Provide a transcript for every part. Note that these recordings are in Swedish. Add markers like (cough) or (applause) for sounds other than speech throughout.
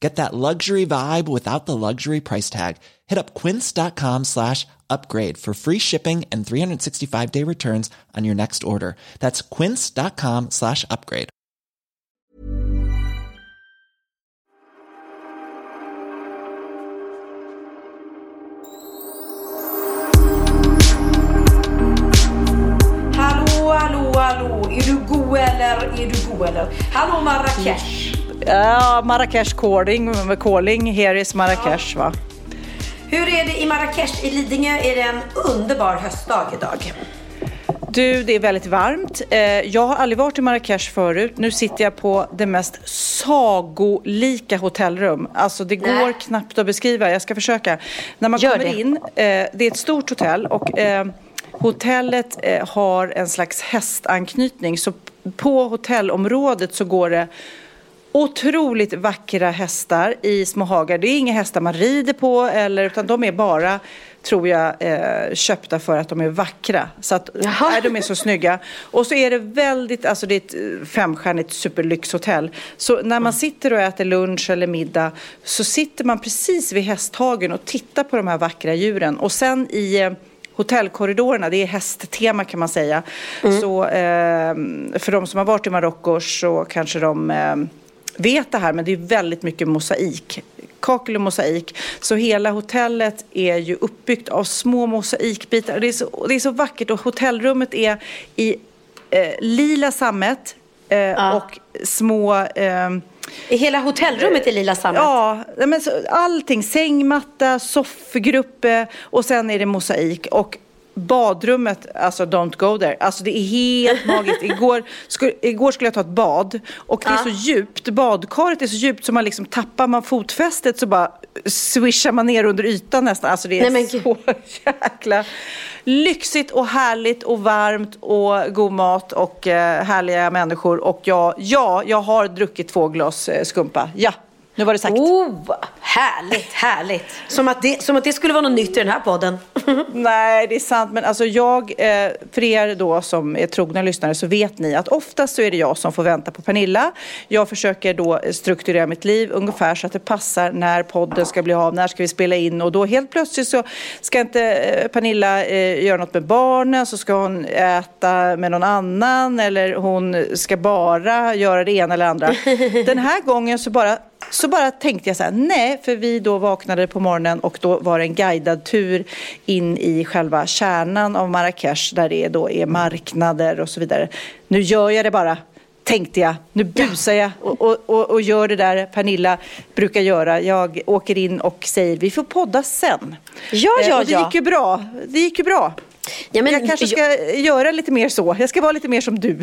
Get that luxury vibe without the luxury price tag. Hit up quince.com slash upgrade for free shipping and 365 day returns on your next order. That's quince.com slash upgrade. Hallå, hallå, hallå. Är du god eller är du god eller? Hallå Marrakesh. Ja, Marrakesh calling, calling, here is Marrakesh va. Hur är det i Marrakesh? I Lidingö är det en underbar höstdag idag. Du, det är väldigt varmt. Eh, Jag har aldrig varit i Marrakesh förut. Nu sitter jag på det mest sagolika hotellrum. Alltså det går Nej. knappt att beskriva. Jag ska försöka. När man Gör kommer det. in, eh, det är ett stort hotell och eh, hotellet har en slags hästanknytning. Så på hotellområdet så går det otroligt vackra hästar i små hagar. Det är inga hästar man rider på eller, utan de är bara, tror jag, eh, köpta för att de är vackra. Så att, nej, de är så snygga. Och så är det väldigt, alltså det är ett eh, femstjärnigt superlyxhotell. Så när man sitter och äter lunch eller middag så sitter man precis vid hästhagen och tittar på de här vackra djuren. Och sen i eh, hotellkorridorerna, det är hästtema kan man säga. Så eh, för de som har varit i Marocko så kanske de eh, vet det här, men det är väldigt mycket mosaik. Kakel och mosaik. Så hela hotellet är ju uppbyggt av små mosaikbitar. Det är så, det är så vackert och hotellrummet är i eh, lila sammet eh, och små eh, hela hotellrummet i lila sammet? Ja, men så, allting. Sängmatta, soffgrupp och sen är det mosaik. Och badrummet, alltså don't go there. Alltså det är helt (laughs) magiskt. Igår, sku, igår skulle jag ta ett bad och det är så djupt. Badkaret är så djupt så man liksom tappar man fotfästet så bara swishar man ner under ytan nästan. Alltså det är Nej, så (laughs) jäkla lyxigt och härligt och varmt och god mat och eh, härliga människor. Och ja, ja, jag har druckit två glas eh, skumpa. Ja, nu var det sagt. Oh, härligt, härligt. Som att, det, som att det skulle vara något nytt i den här podden. (laughs) Nej, det är sant. Men alltså jag, eh, för er då som är trogna lyssnare så vet ni att oftast så är det jag som får vänta på Pernilla. Jag försöker då strukturera mitt liv ungefär så att det passar när podden ska bli av, när ska vi spela in och då helt plötsligt så ska inte eh, Pernilla eh, göra något med barnen så ska hon äta med någon annan eller hon ska bara göra det ena eller andra. (laughs) Den här gången så bara så bara tänkte jag så här, nej, för vi då vaknade på morgonen och då var det en guidad tur in i själva kärnan av Marrakesh där det då är marknader och så vidare. Nu gör jag det bara, tänkte jag. Nu busar jag och, och, och, och gör det där Pernilla brukar göra. Jag åker in och säger, vi får podda sen. Ja, Eh, ja, och det ja. gick ju bra. Det gick ju bra. Ja, men- jag kanske ska göra lite mer så. Jag ska vara lite mer som du.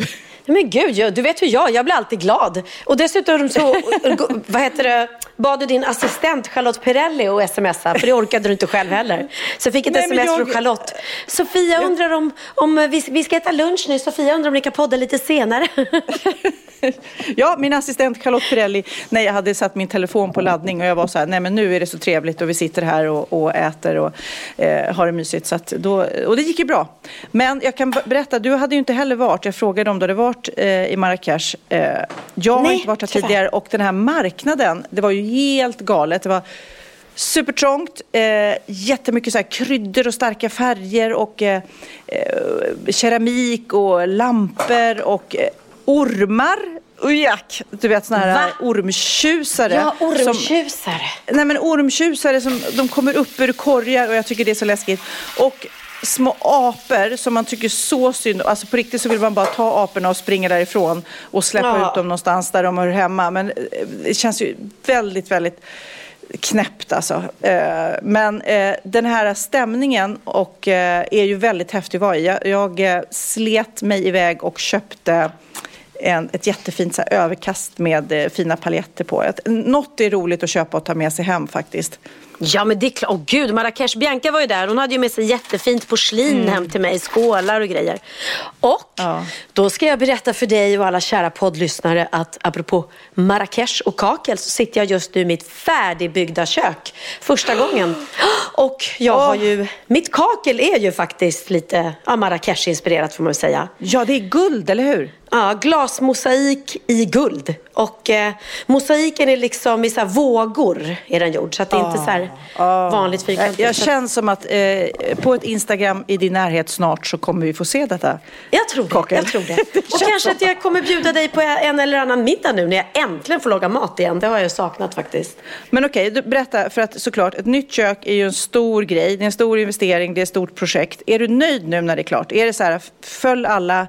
Men gud, jag, du vet hur jag jag blir alltid glad. Och dessutom så, (laughs) vad heter det, bad du din assistent Charlotte Perrelli att smsa, för det orkade du inte själv heller. Så jag fick ett Nej, sms jag- från Charlotte. Sofia undrar om, om vi, vi ska äta lunch nu, Sofia undrar om ni kan podda lite senare. (laughs) Ja, min assistent Charlotte Pirelli, när jag hade satt min telefon på laddning och jag var så här, nej men nu är det så trevligt och vi sitter här och, och äter och eh, har det mysigt. Så då, och det gick ju bra. Men jag kan berätta, du hade ju inte heller varit, jag frågade om du hade varit eh, i Marrakesh. Eh, jag har Nej, inte varit här tyvärr. tidigare och den här marknaden, det var ju helt galet. Det var Supertrångt, eh, jättemycket så här kryddor och starka färger och eh, eh, keramik och lampor och eh, ormar. Ujak, du vet sådana här Va? ormtjusare. Ja, som- ormtjusare. Nej men ormtjusare som de kommer upp ur korgar och jag tycker det är så läskigt. Och små apor som man tycker så synd om. Alltså på riktigt så vill man bara ta aporna och springa därifrån och släppa Ja. ut dem någonstans där de hör hemma. Men eh, det känns ju väldigt, väldigt knäppt alltså. Eh, Men eh, den här stämningen och, är ju väldigt häftig att vara i. Jag, slet mig iväg och köpte en, ett jättefint så här, överkast med fina paljetter på. Något är roligt att köpa och ta med sig hem faktiskt. Ja men det är klart. Åh gud, Marrakesh. Bianca var ju där. Hon hade ju med sig jättefint porslin hem till mig. Skålar och grejer. Och Mm. Ja. då ska jag berätta för dig och alla kära poddlyssnare att apropå Marrakesh och kakel så sitter jag just nu i mitt färdigbyggda kök. Första gången. (gasps) Och jag har ju, mitt kakel är ju faktiskt lite ja, Marrakesh-inspirerat får man väl säga. Ja, det är guld, eller hur? Ja, glasmosaik i guld. Och eh, mosaiken är liksom i så vågor är den gjord. Så att det är inte så här vanligt Jag, fyrkantigt. jag att- känner som att eh, på ett Instagram i din närhet snart så kommer vi få se detta. Jag tror det. Jag tror (laughs) det. Och känns kanske att jag kommer bjuda dig på en eller annan middag nu när jag äntligen får laga mat igen. Det har jag saknat faktiskt. Men okej, du, berätta. För att såklart, ett nytt kök är ju en stor grej. Det är en stor investering, det är ett stort projekt. Är du nöjd nu när det är klart? Är det så här, föll alla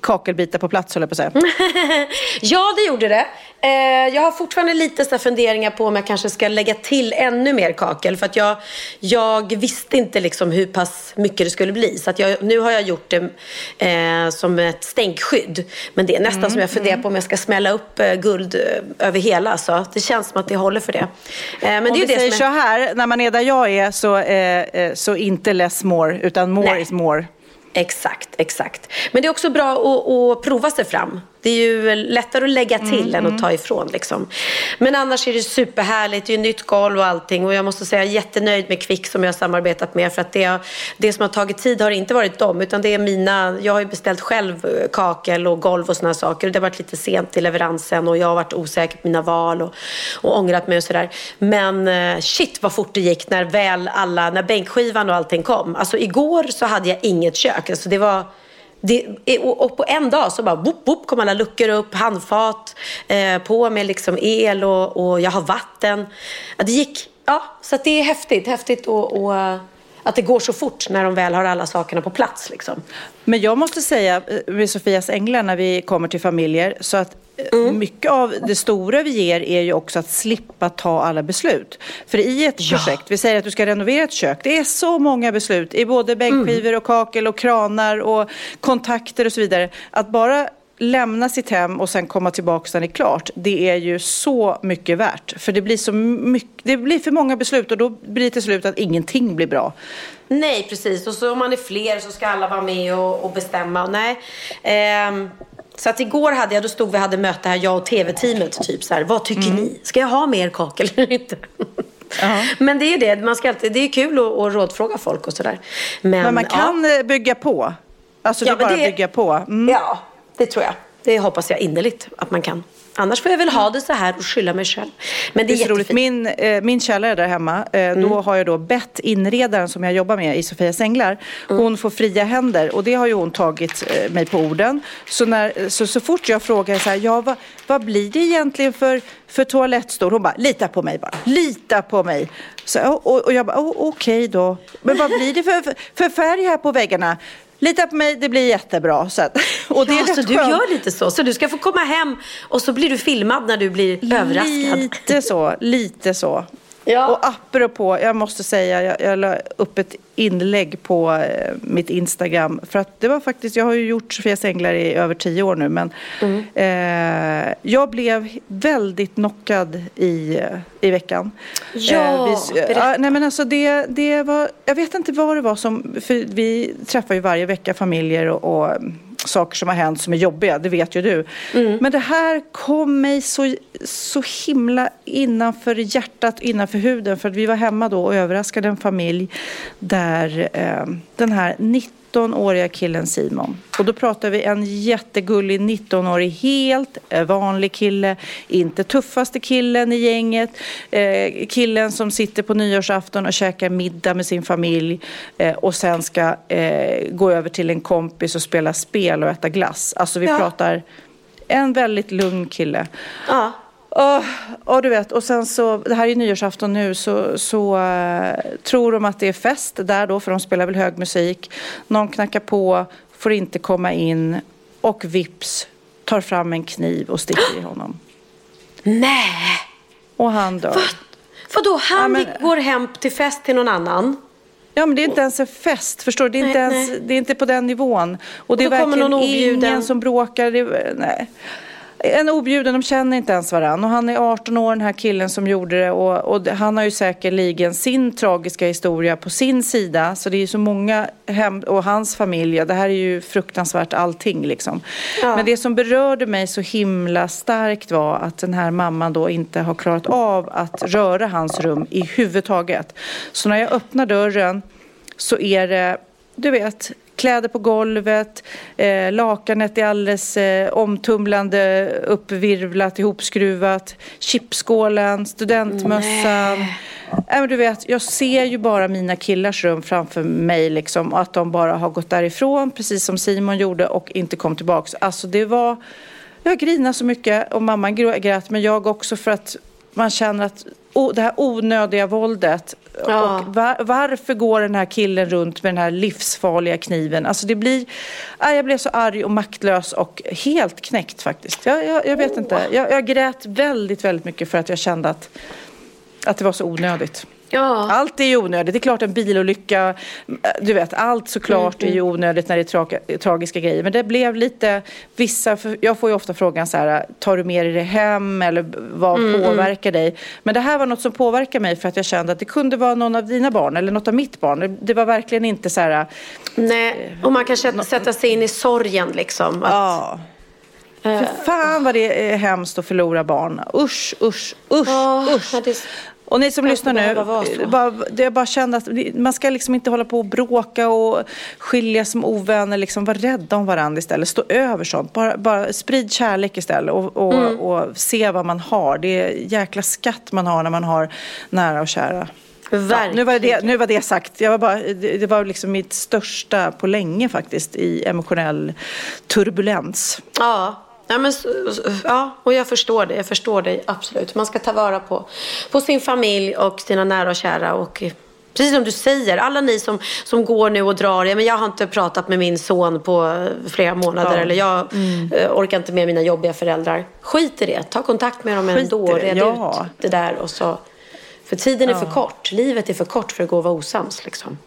kakelbitar på plats, höll jag på att säga? (laughs) Ja, det gjorde det. Eh, jag har fortfarande lite så funderingar på om jag kanske ska lägga till ännu mer kakel. För att jag, jag visste inte liksom hur pass mycket det skulle bli. Så att jag, nu har jag gjort det eh, som ett stänkskydd. Men det är nästan som jag funderar på om jag ska smälla upp eh, guld eh, över hela. Så det känns som att det håller för det. Eh, men Om det är vi det säger som så är... här, när man är där jag är så, eh, så inte less more, utan more Nej. is more. Exakt, exakt. Men det är också bra att, att prova sig fram. Det är ju lättare att lägga till än att ta ifrån. Liksom. Men annars är det superhärligt. Det är ju nytt golv och allting. Och jag måste säga jag är jättenöjd med Kvick som jag har samarbetat med. För att det, det som har tagit tid har inte varit dem. Utan det är mina. Jag har ju beställt själv kakel och golv och sådana saker. Det har varit lite sent i leveransen. Och jag har varit osäker på mina val. Och, och ångrat mig och sådär. Men eh, shit vad fort det gick när väl alla, när bänkskivan och allting kom. Alltså igår så hade jag inget kök. Alltså det var det, och, på en dag så bara whoop, whoop, kom alla luckor upp, handfat, eh, på med liksom el och, och jag har vatten. Ja, det gick, ja, så att det är häftigt, häftigt och, och, att det går så fort när de väl har alla sakerna på plats. Liksom. Men jag måste säga eh, med Sofias änglar när vi kommer till familjer så att Mm. mycket av det stora vi ger är ju också att slippa ta alla beslut. För i ett Ja. projekt, vi säger att du ska renovera ett kök, det är så många beslut i både bänkskivor och kakel och kranar och kontakter och så vidare. Att bara lämna sitt hem och sen komma tillbaka när det är klart, det är ju så mycket värt. För det blir, så mycket, det blir för många beslut och då blir det till slut att ingenting blir bra. Nej, precis. Och så om man är fler så ska alla vara med och, och bestämma. Nej. Ehm, så att igår hade jag, då stod vi hade möte här, jag och tv-teamet. Typ så här, vad tycker ni? Ska jag ha mer kakel eller inte? (laughs) Men det är det, man ska alltid, det är kul att, att rådfråga folk och sådär. Men, Men man ja. kan eh, bygga på. Alltså Ja, du men bara det- bygga på. Mm. Ja, det tror jag. Det hoppas jag innerligt att man kan. Annars får jag väl ha det så här och skylla mig själv. Men det Det är, är så roligt. Min, eh, min källare där hemma, eh, då har jag då bett inredaren som jag jobbar med i Sofias Änglar, hon får fria händer och det har ju hon tagit eh, mig på orden. Så, när, så, så fort jag frågar så här, ja vad, vad blir det egentligen för, för toalettstol? Hon bara, lita på mig bara, lita på mig. Så, och, och jag bara, oh, okej då. Men vad blir det för, för, för färg här på väggarna? Lita på mig, det blir jättebra. Så (laughs) och det är ja, så rätt du gör lite så. Så du ska få komma hem och så blir du filmad när du blir överraskad. Lite så, lite så. Ja. Och apropå, jag måste säga, jag, jag la upp ett inlägg på eh, mitt Instagram. För att det var faktiskt, jag har ju gjort Sofias Änglar i över tio år nu. Men Mm. eh, jag blev väldigt knockad i, eh, i veckan. Ja, vi, berätta. nej men alltså det, det var, jag vet inte vad det var som, för vi träffar ju varje vecka familjer och, och saker som har hänt som är jobbiga, det vet ju du. Mm. Men det här kom mig så, så himla innanför hjärtat, innanför huden. För att vi var hemma då och överraskade en familj där eh, den här 19-åriga killen Simon. Och då pratar vi en jättegullig 19-årig, helt eh, vanlig kille. Inte tuffaste killen i gänget. Eh, killen som sitter på nyårsafton och käkar middag med sin familj. Eh, och sen ska eh, gå över till en kompis och spela spel och äta glass. Alltså vi Ja. pratar en väldigt lugn kille. Ja. Och, och du vet, och sen så, det här är nyårsafton nu, så, så uh, tror de att det är fest där då, för de spelar väl hög musik. Någon knackar på, får inte komma in och vips tar fram en kniv och sticker i honom. Nej! Och han dör. Vad? Vadå, han Ja, men- går hem till fest till någon annan? Ja, men det är inte ens en fest, förstår du? Det är inte, Nej, ens, nej. det är inte på den nivån. Och det är verkligen ingen som bråkar. Det, nej. En objuden, de känner inte ens varann. Och han är 18 år, den här killen som gjorde det. Och, och han har ju säkerligen sin tragiska historia på sin sida. Så det är ju så många hem och hans familj. Det här är ju fruktansvärt allting liksom. Ja. Men det som berörde mig så himla starkt var att den här mamman då inte har klarat av att röra hans rum i huvud taget. Så när jag öppnar dörren så är det, du vet, kläder på golvet, eh, lakanet är alldeles eh, omtumlande, uppvirvlat, ihopskruvat, chipskålen, studentmössan. Nej, men du vet, jag ser ju bara mina killars rum framför mig liksom, och att de bara har gått därifrån, precis som Simon gjorde, och inte kom tillbaks. Alltså det var, jag grinade så mycket och mamman grät, men jag också för att man känner att det här onödiga våldet Ja. och var, varför går den här killen runt med den här livsfarliga kniven? Alltså det blir, ah, jag blev så arg och maktlös och helt knäckt faktiskt. Jag, jag, jag vet inte, jag, jag grät väldigt, väldigt mycket för att jag kände att, att det var så onödigt. Ja. Allt är ju onödigt. Det är klart en bilolycka, du vet, allt såklart Mm, är ju onödigt när det är tra- tragiska grejer. Men det blev lite, vissa, för jag får ju ofta frågan så här, tar du med dig det hem eller vad Mm, påverkar dig? Men det här var något som påverkade mig för att jag kände att det kunde vara någon av dina barn eller något av mitt barn. Det, var verkligen inte så här, Nej, och man kan sätta, sig in i sorgen liksom. Att, ja. För fan vad det är hemskt att förlora barn. Usch, usch, usch, Ja, usch. det- Och ni som kan lyssnar nu, bara, jag bara kände att man ska liksom inte hålla på och bråka och skilja som ovänner. Liksom, var rädda om varandra istället. Stå över sånt. Bara, bara sprid kärlek istället och, och, Mm. och se vad man har. Det är jäkla skatt man har när man har nära och kära. Ja, nu, var det, nu var det sagt. Jag var bara, det, det var liksom mitt största på länge faktiskt i emotionell turbulens. Ja. Ja, men, ja, och jag förstår det. Jag förstår dig absolut. Man ska ta vara på, på sin familj och sina nära och kära. Och, precis som du säger, alla ni som, som går nu och drar. Ja, men jag har inte pratat med min son på flera månader. Ja. Mm. Eller jag eh, orkar inte med mina jobbiga föräldrar. Skit i det. Ta kontakt med dem Skit ändå. Red ja. ut det där. Och så. För tiden är för kort. Livet är för kort för att gå och vara osams. Liksom.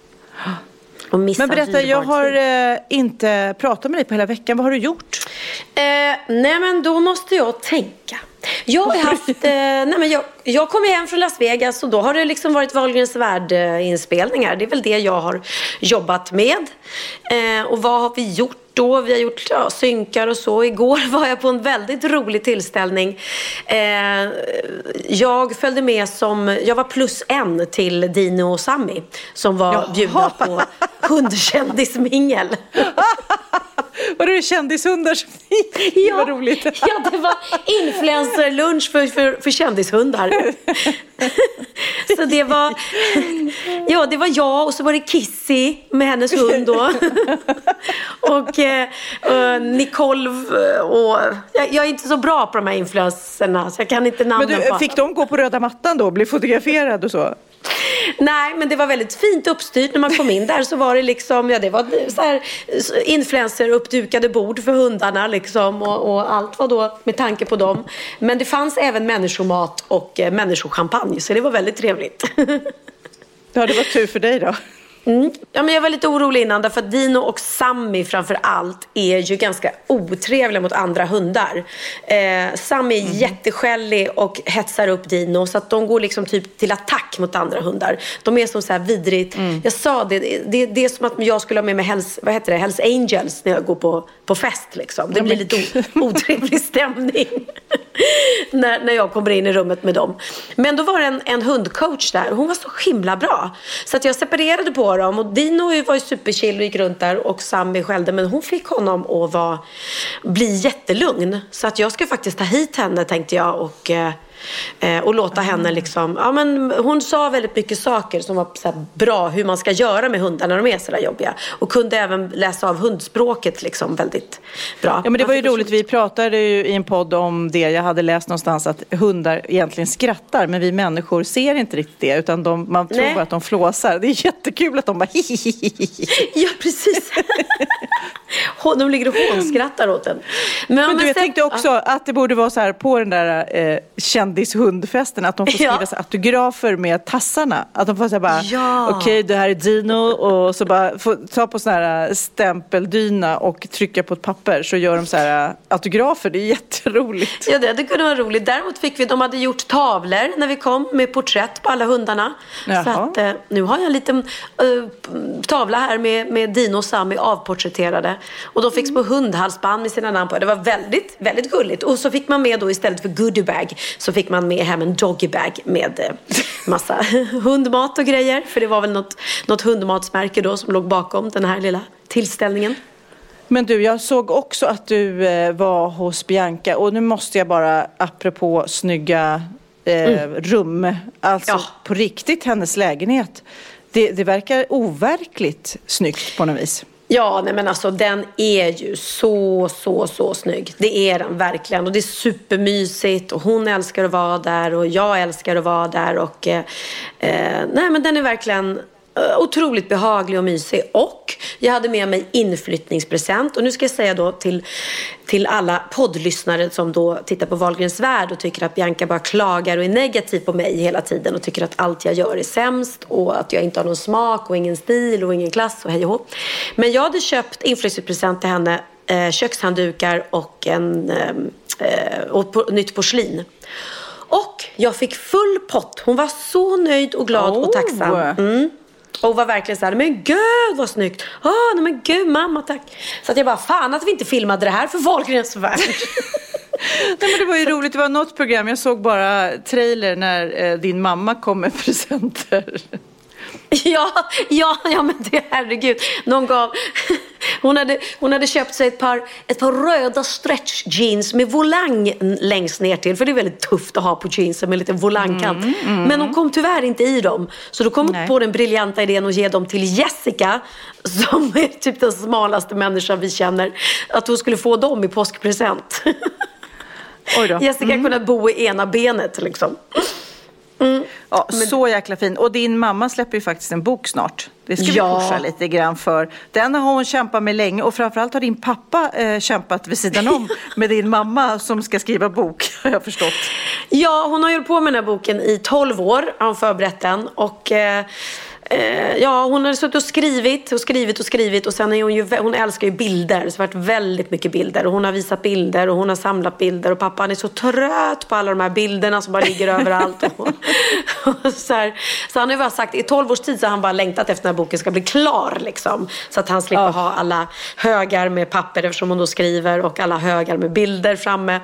(gasps) Men berätta, jag har eh, inte pratat med dig på hela veckan. Vad har du gjort? Eh, nej men då måste jag tänka. Jag har haft, eh, nej men jag, jag kom hem från Las Vegas och då har det liksom varit Wahlgrens värld-inspelningar. Det är väl det jag har jobbat med. Eh, och vad har vi gjort då? Vi har gjort ja, synkar och så. Igår var jag på en väldigt rolig tillställning. Eh, jag följde med som, jag var plus en till Dino och Sammy som var Jaha. bjudna på (laughs) hundkändismingel. (laughs) Var det kändishundar som (laughs) Ja, Vad roligt. ja, det var influencerlunch för, för, för kändishundar. (laughs) så det var, ja, det var jag och så var det Kissy med hennes hund då. (laughs) och eh, Nicole och... Jag, jag är inte så bra på de här influencerna så jag kan inte Men namnen du, på fick de gå på röda mattan då och bli fotograferad och så? Nej, men det var väldigt fint uppstyrt. När man kom in där så var det liksom, ja det var så här influencer uppdukade bord för hundarna liksom och, och allt var då med tanke på dem. Men det fanns även människomat och eh, människochampagne så det var väldigt trevligt. Ja, det var tur för dig då. Mm. Ja, men jag var lite orolig innan därför att Dino och Sammy framför allt är ju ganska otrevliga mot andra hundar. Eh, Sammy är jätteskällig och hetsar upp Dino så att de går liksom typ till attack mot andra hundar. De är som så här vidrigt. Jag sa det, det, det är som att jag skulle ha med mig Hells, vad heter det, Hells Angels när jag går på, på fest liksom. Det blir lite (laughs) otrevlig stämning (laughs) när, när jag kommer in i rummet med dem. Men då var det en, en hundcoach där och hon var så himla bra. Så att jag separerade på dem och Dino var ju superchill och gick runt där och Sammy skällde men hon fick honom att vara, bli jättelugn. Så att jag ska faktiskt ta hit henne tänkte jag och eh, Eh, och låta henne liksom, ja men hon sa väldigt mycket saker som var så bra hur man ska göra med hundar när de är sådär jobbiga. Och kunde även läsa av hundspråket liksom väldigt bra. Ja men det var ju roligt, vi pratade ju i en podd om det, jag hade läst någonstans att hundar egentligen skrattar men vi människor ser inte riktigt det utan de, man tror Nej. att de flåsar. Det är jättekul att de bara hihihihi. Ja, precis. (laughs) De ligger och hånskrattar åt en. Men, Men du, jag sen- tänkte också att det borde vara så här på den där eh, kändishundfesten att de får (laughs) skriva Ja. autografer med tassarna. Att de får säga bara, Ja. okej det här är Dino och så bara få ta på sån här stämpeldyna och trycka på ett papper så gör de så här eh, autografer. Det är jätteroligt. Ja, det, det kunde vara roligt. Däremot fick vi, de hade gjort tavlor när vi kom med porträtt på alla hundarna. Jaha. Så att, eh, nu har jag en liten eh, tavla här med, med Dino och Sammy avporträtterade. Och de fick små hundhalsband med sina namn på. Det var väldigt, väldigt gulligt. Och så fick man med då istället för goodiebag så fick man med hem en doggybag med eh, massa (laughs) hundmat och grejer. För det var väl något, något hundmatsmärke då som låg bakom den här lilla tillställningen. Men du, jag såg också att du eh, var hos Bianca och nu måste jag bara, apropå snygga eh, rum, alltså Ja. på riktigt hennes lägenhet. Det, det verkar overkligt snyggt på något vis. Ja, nej men alltså den är ju så, så, så snygg. Det är den verkligen. Och det är supermysigt och hon älskar att vara där och jag älskar att vara där. Och, eh, eh nej men den är verkligen otroligt behaglig och mysig. Och jag hade med mig inflyttningspresent. Och nu ska jag säga då till, till alla poddlyssnare som då tittar på Wahlgrens värld och tycker att Bianca bara klagar och är negativ på mig hela tiden och tycker att allt jag gör är sämst och att jag inte har någon smak och ingen stil och ingen klass och hej och hå. Men jag hade köpt inflyttningspresent till henne eh, kökshanddukar och, en, eh, eh, och po- nytt porslin. Och jag fick full pott. Hon var så nöjd och glad och Oh. tacksam. Mm. Och var verkligen så här, men gud vad snyggt. Ah, nej men gud mamma tack. Så att jag bara, fan att vi inte filmade det här för Wahlgrens värld. (laughs) Nej, men det var ju roligt, det var något program, jag såg bara trailer när eh, din mamma kom med (laughs) presenter. Ja, ja, ja men det herregud. Någon gav, hon, hade, hon hade köpt sig ett par, ett par röda stretch jeans med volang längst ner till. För det är väldigt tufft att ha på jeansen med lite volangkant. Men hon kom tyvärr inte i dem. Så då kom hon på den briljanta idén att ge dem till Jessica. Som är typ den smalaste människan vi känner. Att hon skulle få dem i påskpresent. Jessica kunde bo i ena benet liksom. Ja, så jäkla fin. Och din mamma släpper ju faktiskt en bok snart. Det ska vi Ja. pusha lite grann för. Den har hon kämpat med länge och framförallt har din pappa eh, kämpat vid sidan om (laughs) med din mamma som ska skriva bok, (laughs) har jag förstått. Ja, hon har ju på med den här boken i 12 år, har hon förberett den. Och eh, eh, ja, hon har suttit och skrivit och skrivit och skrivit och sen är hon ju, hon älskar ju bilder. Så det har varit väldigt mycket bilder och hon har visat bilder och hon har samlat bilder och pappa han är så trött på alla de här bilderna som bara ligger överallt. (laughs) Och, och (laughs) så, här, så han har ju bara sagt, i 12 års tid så har han bara längtat efter att den här boken ska bli klar liksom. Så att han slipper ha alla högar med papper eftersom hon då skriver och alla högar med bilder framme.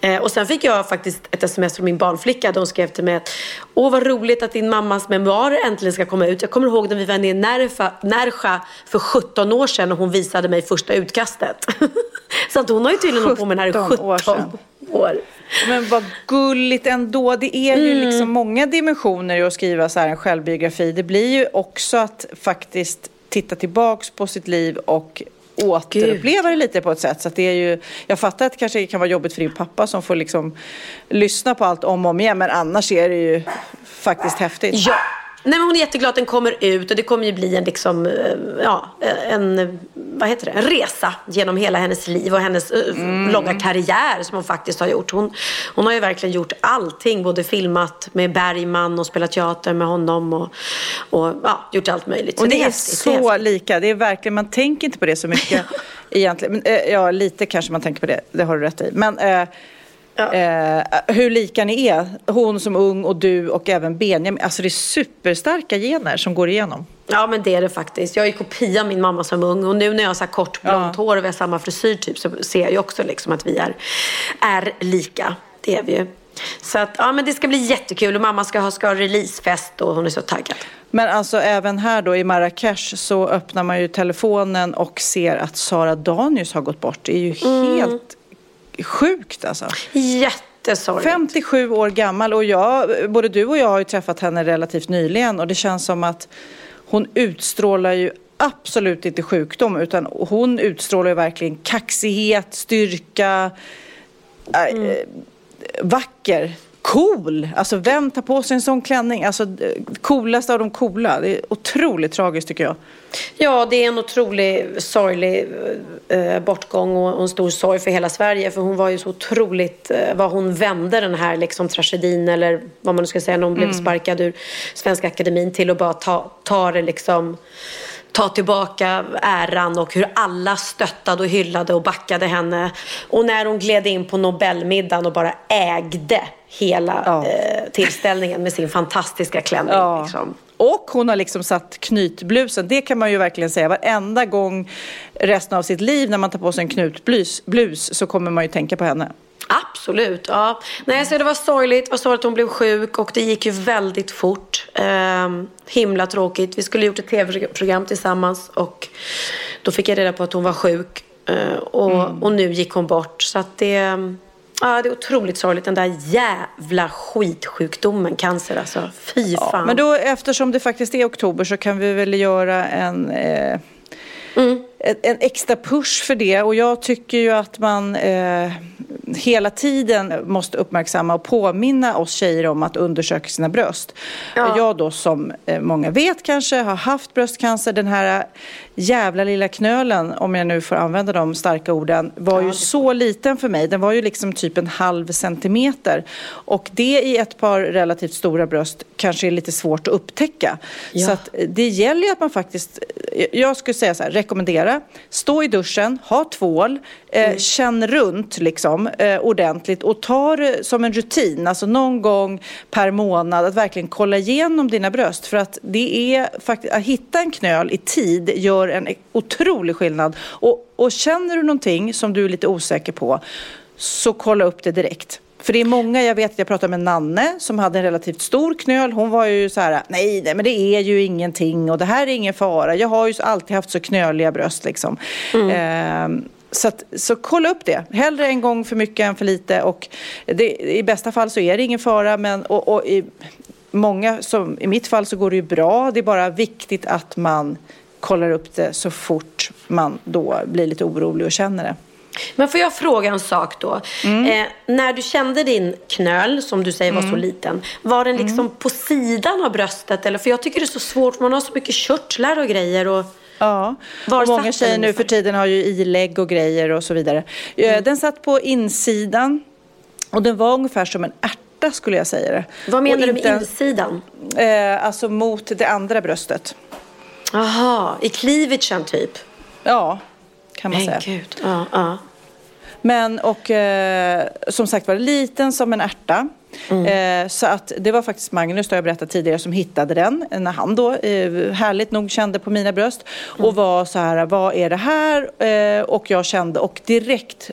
Eh, och sen fick jag faktiskt ett sms från min barnflicka hon skrev till mig att Åh vad roligt att din mammas memoarer äntligen ska komma ut. Jag kommer ihåg när vi var nere i Närsja för 17 år sedan och hon visade mig första utkastet. (laughs) Så att hon har ju tydligen hållit på med den här i 17 17 år år. sedan. Men vad gulligt ändå. Det är ju liksom många dimensioner i att skriva så här en självbiografi. Det blir ju också att faktiskt titta tillbaks på sitt liv och återuppleva det lite på ett sätt. Så att det är ju, jag fattar att det kanske kan vara jobbigt för din pappa som får liksom lyssna på allt om och om igen. Men annars är det ju faktiskt häftigt. Ja. Nej, men hon är jätteglad att den kommer ut och det kommer ju bli en, liksom, eh, ja, en, vad heter det? en resa genom hela hennes liv och hennes eh, långa karriär som hon faktiskt har gjort. Hon, hon har ju verkligen gjort allting, både filmat med Bergman och spelat teater med honom och, och ja, gjort allt möjligt. Så Och det är häftigt, det är så lika. Det är verkligen, man tänker inte på det så mycket (laughs) egentligen. Men, eh, ja, lite kanske man tänker på det. Det har du rätt i. Men eh, eh, hur lika ni är. Hon som ung och du och även Benjamin. Alltså det är superstarka gener som går igenom. Ja men det är det faktiskt. Jag är kopia min mamma som ung och nu när jag har så här kort blont hår och vi har samma frisyr typ så ser jag ju också liksom att vi är, är lika. Det är vi ju. Så att ja men det ska bli jättekul och mamma ska ha, ska ha releasefest och hon är så taggad. Men alltså även här då i Marrakesh så öppnar man ju telefonen och ser att Sara Danius har gått bort. Det är ju Mm. helt sjukt alltså. Jättesorgligt. 57 år gammal och jag, både du och jag har ju träffat henne relativt nyligen och det känns som att hon utstrålar ju absolut inte sjukdom utan hon utstrålar ju verkligen kaxighet, styrka, mm. äh, vacker cool. Alltså vem tar på sig en sån klänning? Alltså coolaste av de coola. Det är otroligt tragiskt tycker jag. Ja, det är en otrolig sorglig eh, bortgång och en stor sorg för hela Sverige. För hon var ju så otroligt, eh, vad hon vände den här liksom, tragedin eller vad man nu ska säga när hon mm. blev sparkad ur Svenska Akademin till att bara ta, ta det liksom ta tillbaka äran och hur alla stöttade och hyllade och backade henne. Och när hon gled in på Nobelmiddagen och bara ägde hela ja. eh, tillställningen med sin fantastiska klänning. Ja. Liksom. Och hon har liksom satt knytblusen. Det kan man ju verkligen säga. Varenda gång resten av sitt liv när man tar på sig en knutblus blus, så kommer man ju tänka på henne. Absolut. Ja. Nej, så det var sorgligt. Det var sorgligt att hon blev sjuk och det gick ju väldigt fort. Eh, himla tråkigt. Vi skulle gjort ett tv-program tillsammans och då fick jag reda på att hon var sjuk. Eh, och, mm. och nu gick hon bort. Så att det... Ja, det är otroligt sorgligt. Den där jävla skitsjukdomen, cancer alltså. Fy fan. Ja, men då, eftersom det faktiskt är oktober så kan vi väl göra en... Eh, mm. En extra push för det och jag tycker ju att man eh, hela tiden måste uppmärksamma och påminna oss tjejer om att undersöka sina bröst. Ja. Jag då som eh, många vet kanske har haft bröstcancer. Den här jävla lilla knölen, om jag nu får använda de starka orden, var ja, ju så liten för mig. Den var ju liksom typ en halv centimeter. Och det i ett par relativt stora bröst kanske är lite svårt att upptäcka. Ja. Så att det gäller ju att man faktiskt, jag skulle säga så här, rekommendera, stå i duschen, ha tvål, eh, mm. känn runt liksom eh, ordentligt och ta det som en rutin, alltså någon gång per månad att verkligen kolla igenom dina bröst. För att det är faktiskt, att hitta en knöl i tid gör gör en otrolig skillnad. Och, och känner du någonting som du är lite osäker på så kolla upp det direkt. För det är många, jag vet, jag pratade med Nanne som hade en relativt stor knöl. Hon var ju så här, nej, nej men det är ju ingenting och det här är ingen fara. Jag har ju alltid haft så knöliga bröst liksom. Mm. Eh, så, att, så kolla upp det. Hellre en gång för mycket än för lite. Och det, I bästa fall så är det ingen fara. Men, och, och i, många, som, I mitt fall så går det ju bra. Det är bara viktigt att man kollar upp det så fort man då blir lite orolig och känner det. Men får jag fråga en sak då? Mm. Eh, när du kände din knöl, som du säger var mm. så liten, var den liksom mm. på sidan av bröstet? Eller? För jag tycker det är så svårt, man har så mycket körtlar och grejer. Och... Ja, Var och många tjejer nu för tiden har ju ilägg och grejer och så vidare. Eh, mm. Den satt på insidan och den var ungefär som en ärta skulle jag säga det. Vad menar och du med insidan? Eh, alltså mot det andra bröstet. Aha, i cleavagen typ? Ja, kan man Men säga. Gud. Ja, ja. Men och eh, som sagt var liten som en ärta. Mm. Eh, så att det var faktiskt Magnus, då jag berättat tidigare, som hittade den när han då eh, härligt nog kände på mina bröst mm. och var så här, vad är det här? Eh, och jag kände och direkt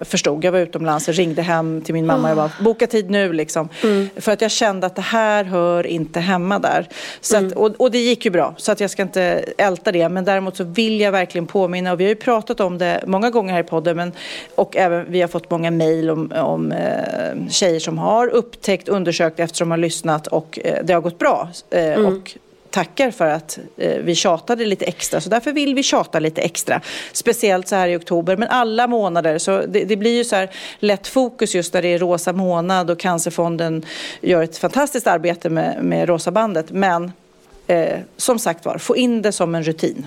förstod. Jag var utomlands, och ringde hem till min mamma. Jag bara, boka tid nu liksom. Mm. För att jag kände att det här hör inte hemma där. Så att, och, och, det gick ju bra, så att jag ska inte älta det. Men däremot så vill jag verkligen påminna, och vi har ju pratat om det många gånger här i podden, men, och även vi har fått många mejl om, om tjejer som har upptäckt, undersökt eftersom de har lyssnat och eh, det har gått bra. Eh, mm. Och tackar för att eh, vi tjatade lite extra. Så därför vill vi tjata lite extra. Speciellt så här i oktober, men alla månader. Så det, det blir ju så här lätt fokus just när det är rosa månad och Cancerfonden gör ett fantastiskt arbete med, med Rosa bandet. Men eh, som sagt var, få in det som en rutin.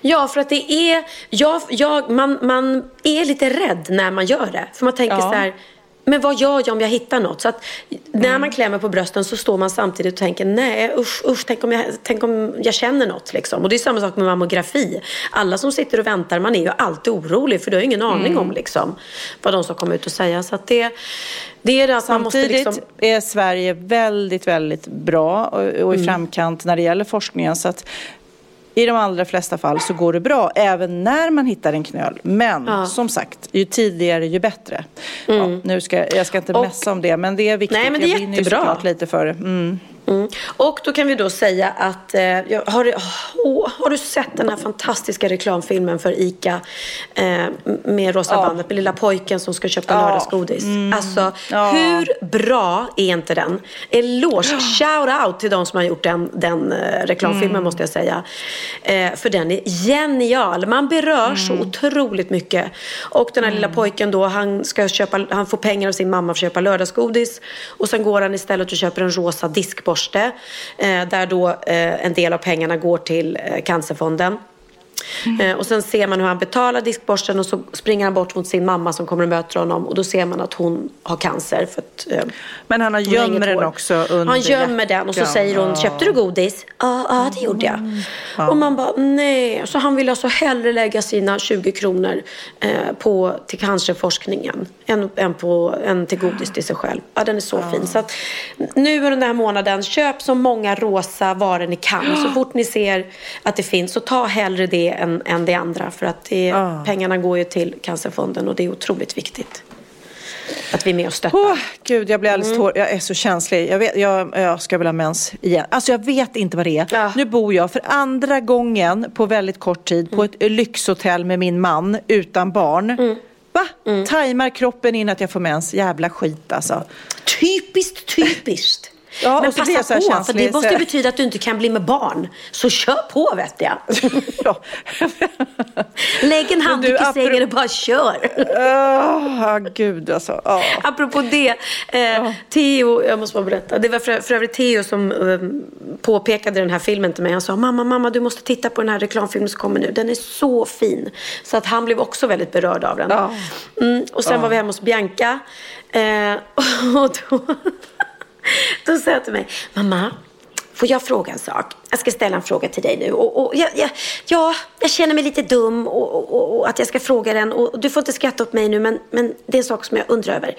Ja, för att det är, jag, jag, man, man är lite rädd när man gör det. För man tänker ja. så här, men vad gör jag om jag hittar något? Så att när man mm. klämmer på brösten så står man samtidigt och tänker nej usch, usch tänk, om jag, tänk om jag känner något. Liksom. Och det är samma sak med mammografi. Alla som sitter och väntar, man är ju alltid orolig för du har ingen aning mm. om liksom, vad de ska komma ut och säga. Så det, det är det att Samtidigt man måste liksom... är Sverige väldigt, väldigt bra och, och i mm. framkant när det gäller forskningen. Så att i de allra flesta fall så går det bra även när man hittar en knöl. Men ja. som sagt, ju tidigare ju bättre. Mm. Ja, nu ska, jag ska inte och, mässa om det men det är viktigt. Nej, men det är jag jättebra. lite för det. Mm. Mm. Och då kan vi då säga att, eh, har, oh, har du sett den här fantastiska reklamfilmen för ICA eh, med rosa ja. bandet med lilla pojken som ska köpa ja. lördagsgodis? Mm. Alltså, ja. hur bra är inte den? Eloge, shout out till de som har gjort den, den eh, reklamfilmen mm. måste jag säga. Eh, för den är genial. Man berörs mm. så otroligt mycket. Och den här lilla mm. pojken då, han, ska köpa, han får pengar av sin mamma för att köpa lördagsgodis. Och sen går han istället och köper en rosa diskborste borste eh, där då eh, en del av pengarna går till eh, Cancerfonden. Mm. Och sen ser man hur han betalar diskborsten och så springer han bort mot sin mamma som kommer och möter honom och då ser man att hon har cancer. För att, Men han har gömmer den också under Han gömmer den och så säger hon, köpte du godis? Ja, ja det gjorde jag. Ja. Och man bara, nej. Så han vill alltså hellre lägga sina 20 kronor eh, på, till cancerforskningen än, än, på, än till godis till sig själv. Ja, den är så ja. fin. Så att, nu under den här månaden, köp så många rosa varor ni kan. Så fort ni ser att det finns, så ta hellre det än, än det andra. För att det, oh. pengarna går ju till Cancerfonden och det är otroligt viktigt. Att vi är med och stöttar. Oh, Gud, jag blir alldeles mm. tår. Jag är så känslig. Jag, vet, jag, jag ska väl ha mens igen. Alltså jag vet inte vad det är. Ja. Nu bor jag för andra gången på väldigt kort tid på ett lyxhotell med min man utan barn. Mm. Va? Mm. Tajmar kroppen in att jag får mens. Jävla skit alltså. Typiskt, typiskt. Ja, men passa på, känslig, för det måste så... betyda att du inte kan bli med barn. Så kör på vet jag. (laughs) ja. Lägg en handduk i sängen och bara kör. oh, gud alltså. Oh. Apropå det. Eh, oh. Theo, jag måste bara berätta. Det var för, för övrigt Theo som eh, påpekade den här filmen till mig. Han sa, mamma, mamma, du måste titta på den här reklamfilmen som kommer nu. Den är så fin. Så att han blev också väldigt berörd av den. Mm, och sen var vi hemma hos Bianca. Eh, (laughs) och då (laughs) då sa jag till mig, mamma, får jag fråga en sak? Jag ska ställa en fråga till dig nu. Och, och jag, jag, ja, jag känner mig lite dum och, och, och, att jag ska fråga den. Och du får inte skratta åt mig nu, men, men det är en sak som jag undrar över.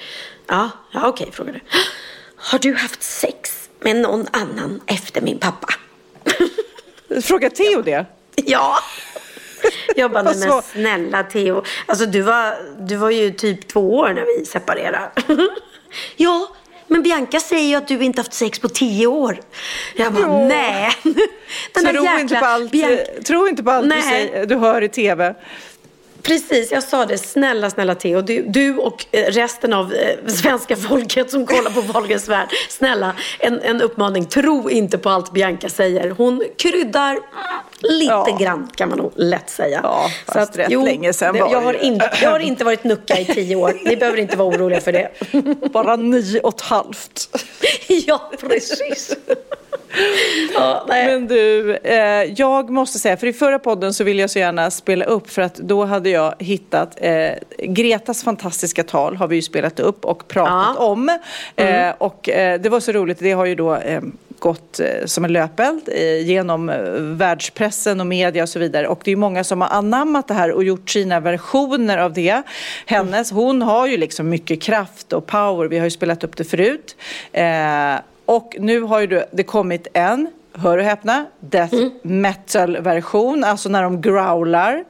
Ja, ja okej, frågar du. (gasps) Har du haft sex med någon annan efter min pappa? (laughs) Fråga Theo det? (laughs) Ja. Jag bara, nej men snälla Theo. Alltså du var, du var ju typ två år när vi separerade. ja, men Bianca säger ju att du inte haft sex på tio år. Jag bara, jo. nej. (laughs) Den tro, jäkla... inte på allt, Bianca... tro inte på allt du, säger, du hör i tv. Precis, jag sa det. Snälla, snälla Theo. Du, du och eh, resten av eh, svenska folket som kollar på Wahlgrens värld. Snälla, en, en uppmaning. Tro inte på allt Bianca säger. Hon kryddar lite ja. grann kan man nog lätt säga. Ja, fast Så att, rätt jo, länge sedan var jag har, inte, jag har inte varit nucka i tio år. Ni behöver inte vara oroliga för det. (laughs) Bara nio och ett halvt. (laughs) ja, precis. (laughs) ja, Men du, eh, jag måste säga, för i förra podden så ville jag så gärna spela upp för att då hade jag hittat eh, Gretas fantastiska tal har vi ju spelat upp och pratat ja. om. Mm. Eh, och eh, det var så roligt, det har ju då eh, gått eh, som en löpeld genom världspressen och media och så vidare. Och det är många som har anammat det här och gjort sina versioner av det. Hennes, hon har ju liksom mycket kraft och power. Vi har ju spelat upp det förut. Och nu har ju det kommit en, hör och häpna, death mm. metal-version, alltså när de growlar.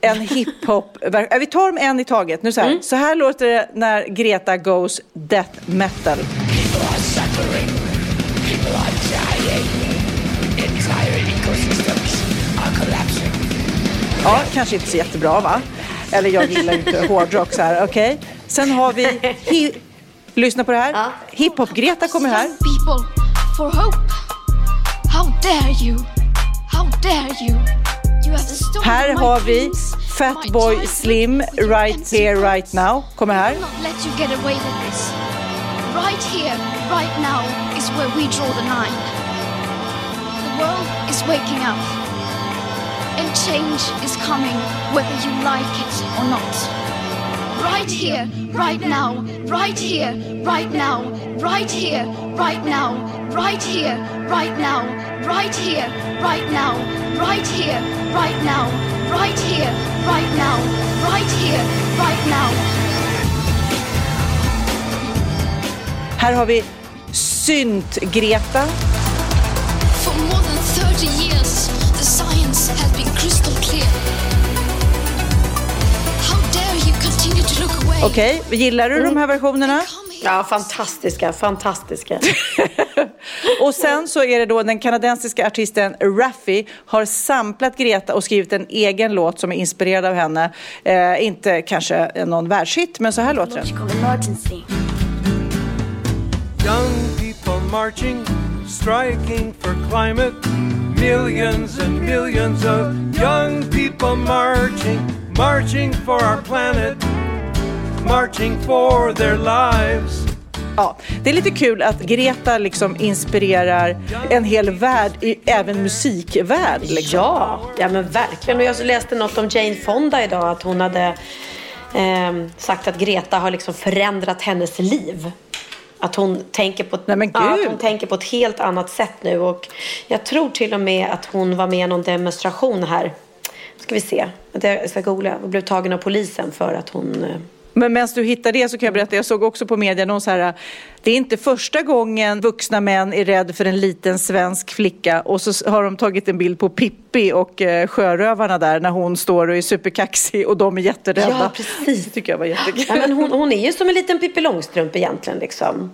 En hiphop (laughs) Vi tar dem en i taget. Nu så här, mm. så här låter det när Greta goes death metal. Ja, kanske inte så jättebra va? Eller jag gillar inte hårdrock så här, okej. Okay. Sen har vi Lyssna på det här. Ja. Hiphop-Greta kommer här. People for hope. How dare you? How dare you? you have här har vi Fatboy Slim, Right Here Right Now. Kommer här. Right here, right now where we draw the line. The world is waking up. And change is coming whether you like it or not. right here, right now, right here, right now, right here, right now, right here, right now, right here, right now, right here, right now, right here, right now, right here, right now. Här har vi Synt-Greta. For more than 30 years, the science has been crystal clear. Okej, okay. gillar du mm. de här versionerna? Ja, fantastiska, fantastiska. (laughs) Och sen så är det då den kanadensiska artisten Raffi har samplat Greta och skrivit en egen låt som är inspirerad av henne. Eh, inte kanske någon världshit, men så här låter den. Young people marching, striking for climate. Millions and millions of young people marching, marching for our planet, marching for their lives. Ja, det är lite kul att Greta liksom inspirerar en hel värld, även musikvärld. Liksom. Ja, ja men verkligen. Och jag läste något om Jane Fonda idag. Att hon hade ehm, sagt att Greta har liksom förändrat hennes liv. Att hon, tänker på, Nej, ja, att hon tänker på ett helt annat sätt nu. Och jag tror till och med att hon var med i någon demonstration här. Ska vi se. Jag ska googla. Och blev tagen av polisen för att hon... Men medan du hittar det så kan jag berätta, jag såg också på media någon så här, det är inte första gången vuxna män är rädda för en liten svensk flicka och så har de tagit en bild på Pippi och eh, sjörövarna där när hon står och är superkaxig och de är jätterädda. Ja, precis. Det tycker jag var jättekul. Ja, men hon, hon är ju som en liten Pippi Långstrump egentligen. Liksom.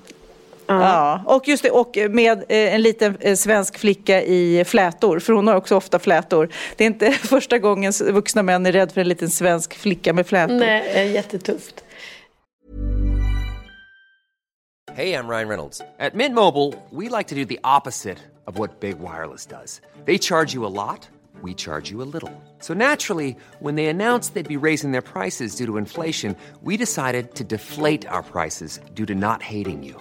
Ja, och just det, och med eh, en liten eh, svensk flicka i flätor, för hon har också ofta flätor. Det är inte (laughs) första gången vuxna män är rädda för en liten svensk flicka med flätor. Nej, eh, jättetufft. Hey, I'm Ryan Reynolds. At Mint Mobile, we like to do the opposite of what Big Wireless does. They charge you a lot, we charge you a little. So naturally, when they announced they'd be raising their prices due to inflation, we decided to deflate our prices due to not hating you.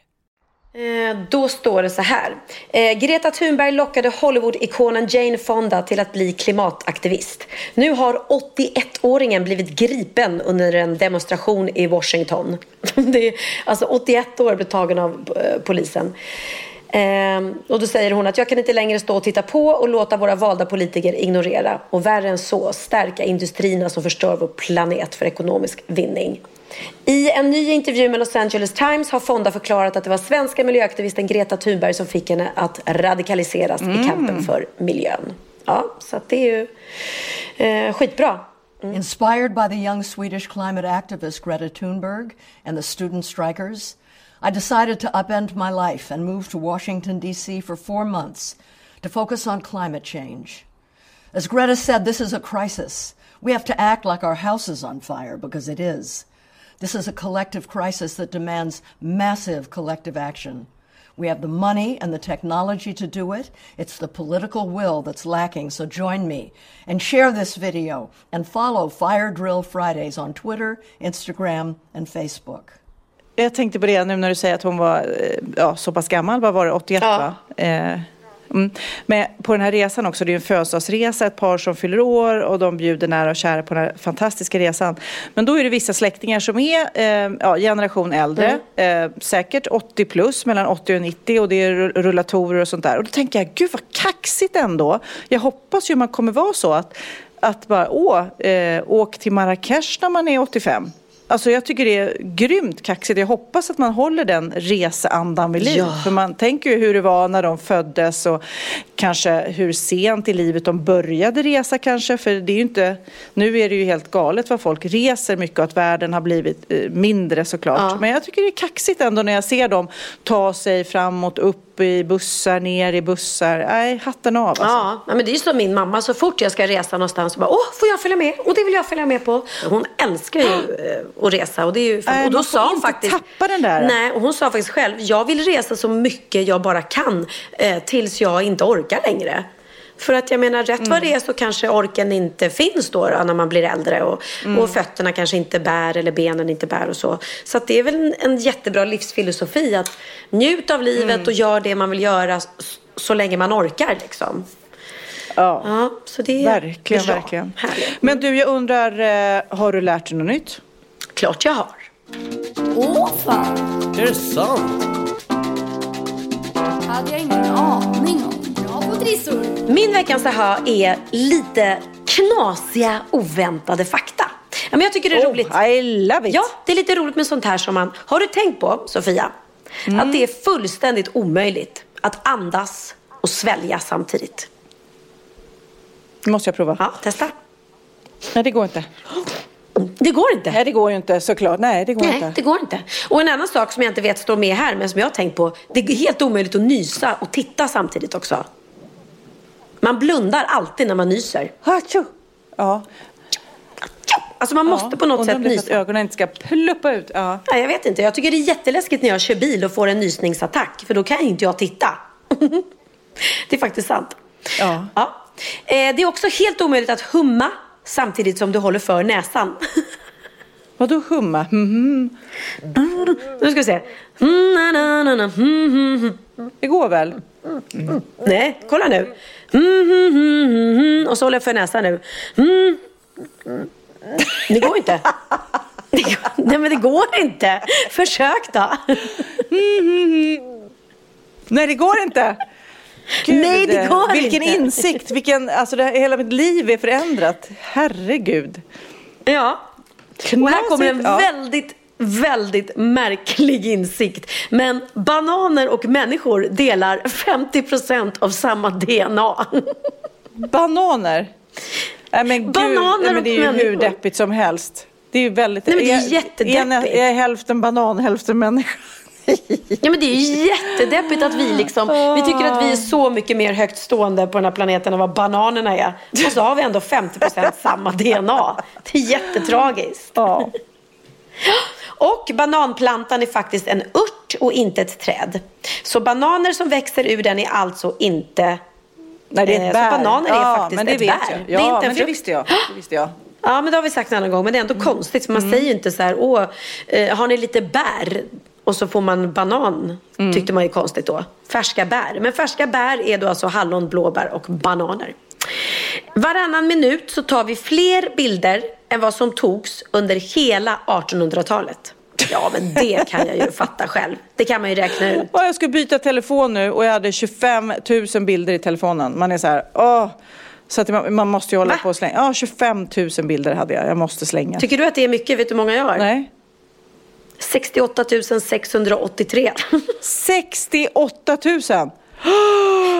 Eh, då står det så här. Eh, Greta Thunberg lockade Hollywood-ikonen Jane Fonda till att bli klimataktivist. Nu har 81-åringen blivit gripen under en demonstration i Washington. (laughs) det är, alltså 81 år blev tagen av eh, polisen. Ehm, och då säger hon att jag kan inte längre stå och titta på och låta våra valda politiker ignorera och värre än så stärka industrierna som förstör vår planet för ekonomisk vinning. I en ny intervju med Los Angeles Times har Fonda förklarat att det var svenska miljöaktivisten Greta Thunberg som fick henne att radikaliseras i kampen för miljön. Ja, så det är ju eh, skitbra. Inspired by the young Swedish climate activist Greta Thunberg and the student strikers, I decided to upend my life and move to Washington, D.C. for four months to focus on climate change. As Greta said, this is a crisis. We have to act like our house is on fire because it is. This is a collective crisis that demands massive collective action. We have the money and the technology to do it. It's the political will that's lacking, so join me and share this video and follow Fire Drill Fridays on Twitter, Instagram, and Facebook. Jag tänkte på det nu när du säger att hon var eh, ja, så pass gammal. Vad var det? 81 Ja. va? Eh, mm. Men på den här resan också, det är en födelsedagsresa, ett par som fyller år och de bjuder nära och kära på den här fantastiska resan. Men då är det vissa släktingar som är eh, ja, generation äldre, eh, säkert 80 plus, mellan 80 och 90 och det är rull- rullatorer och sånt där. Och då tänker jag, gud vad kaxigt ändå. Jag hoppas ju man kommer vara så att, att bara, åh, eh, åk till Marrakesh när man är 85. Alltså jag tycker det är grymt kaxigt. Jag hoppas att man håller den reseandan vid liv. Ja. För man tänker ju hur det var när de föddes och kanske hur sent i livet de började resa kanske. För det är ju inte, nu är det ju helt galet vad folk reser mycket och att världen har blivit eh, mindre såklart. Ja. Men jag tycker det är kaxigt ändå när jag ser dem ta sig framåt, upp i bussar, ner i bussar. Nej, hatten av alltså. Ja, men det är ju som min mamma. Så fort jag ska resa någonstans så bara, åh, får jag följa med? Och det vill jag följa med på. Hon älskar ju (gasps) att resa. Och, det är ju Nej, och då sa hon inte faktiskt, tappa den där. Nej, och hon sa faktiskt själv, jag vill resa så mycket jag bara kan eh, tills jag inte orkar längre. För att jag menar, rätt Mm. vad det är så kanske orken inte finns då, då när man blir äldre och, Mm. och fötterna kanske inte bär eller benen inte bär och så. Så det är väl en, en jättebra livsfilosofi att njut av livet Mm. och gör det man vill göra s- så länge man orkar liksom. Ja. Ja, så det är Verkligen, bra. verkligen. Härligt. Men du, jag undrar, eh, har du lärt dig något nytt? Klart jag har. Åh fan! Är det sant? hade jag ingen aning om. Bra trissor! Min veckans aha är lite knasiga, oväntade fakta. Ja, men jag tycker det är roligt. Oh, I love it! Ja, det är lite roligt med sånt här som man... Har du tänkt på, Sofia, Mm. att det är fullständigt omöjligt att andas och svälja samtidigt? Det måste jag prova. Ja, testa. Nej, det går inte. (gasps) Det går inte. Nej, det går ju inte såklart. Nej, det går Nej, inte. det går inte. Och en annan sak som jag inte vet står med här, men som jag har tänkt på. Det är helt omöjligt att nysa och titta samtidigt också. Man blundar alltid när man nyser. Hachu. Ja. Alltså man måste på något sätt för att nysa. ögonen inte ska pluppa ut. Ja. Nej, jag vet inte. Jag tycker det är jätteläskigt när jag kör bil och får en nysningsattack. För då kan inte jag titta. (laughs) det är faktiskt sant. Ja. Ja. Eh, det är också helt omöjligt att humma samtidigt som du håller för näsan. (laughs) Vadå humma? Mhm. Nu ska vi se. Mm, na, na, na, na, mm. Det går väl? Nej, kolla nu. Och så håller jag för näsan nu. Det går inte. Det går, nej men det går inte. Försök då. Nej, det går inte. Gud, Nej, det går vilken inte. insikt. Vilken, alltså det, hela mitt liv är förändrat. Herregud. Ja. Och här kommer en väldigt, väldigt märklig insikt. Men bananer och människor delar 50% av samma DNA. Bananer. Nej, men gud, Bananer nej, men det är ju hur deppigt som helst. Det är ju väldigt... Nej, men det är jättedeppigt. Jag är hälften banan, hälften människa. Ja men det är ju jättedeppigt att vi liksom, vi tycker att vi är så mycket mer högt stående på den här planeten än vad bananerna är. Och så har vi ändå 50% samma DNA. Det är jättetragiskt. Ja. Och bananplantan är faktiskt en ört och inte ett träd. Så bananer som växer ur den är alltså inte Nej, det är Eh, ett så bär. bananer är ja, faktiskt men det ett vet bär. Jag. Det Ja, är inte en men det frukt. visste jag. Det visste jag. Ja, men det har vi sagt en annan gång. Men det är ändå Mm. konstigt man säger ju inte så här, åh, eh, har ni lite bär? Och så får man banan. Mm. Tyckte man ju konstigt då. Färska bär. Men färska bär är då alltså hallon, blåbär och bananer. Varannan minut så tar vi fler bilder än vad som togs under hela 1800-talet. Ja, men det kan jag ju (laughs) fatta själv. Det kan man ju räkna ut. Ja, jag skulle byta telefon nu och jag hade 25 000 bilder i telefonen. Man är så här, åh. Så att man, man måste ju hålla Va? på och slänga. Ja, 25 000 bilder hade jag. Jag måste slänga. Tycker du att det är mycket? Vet du hur många jag har? Nej. 68 683. 68 000!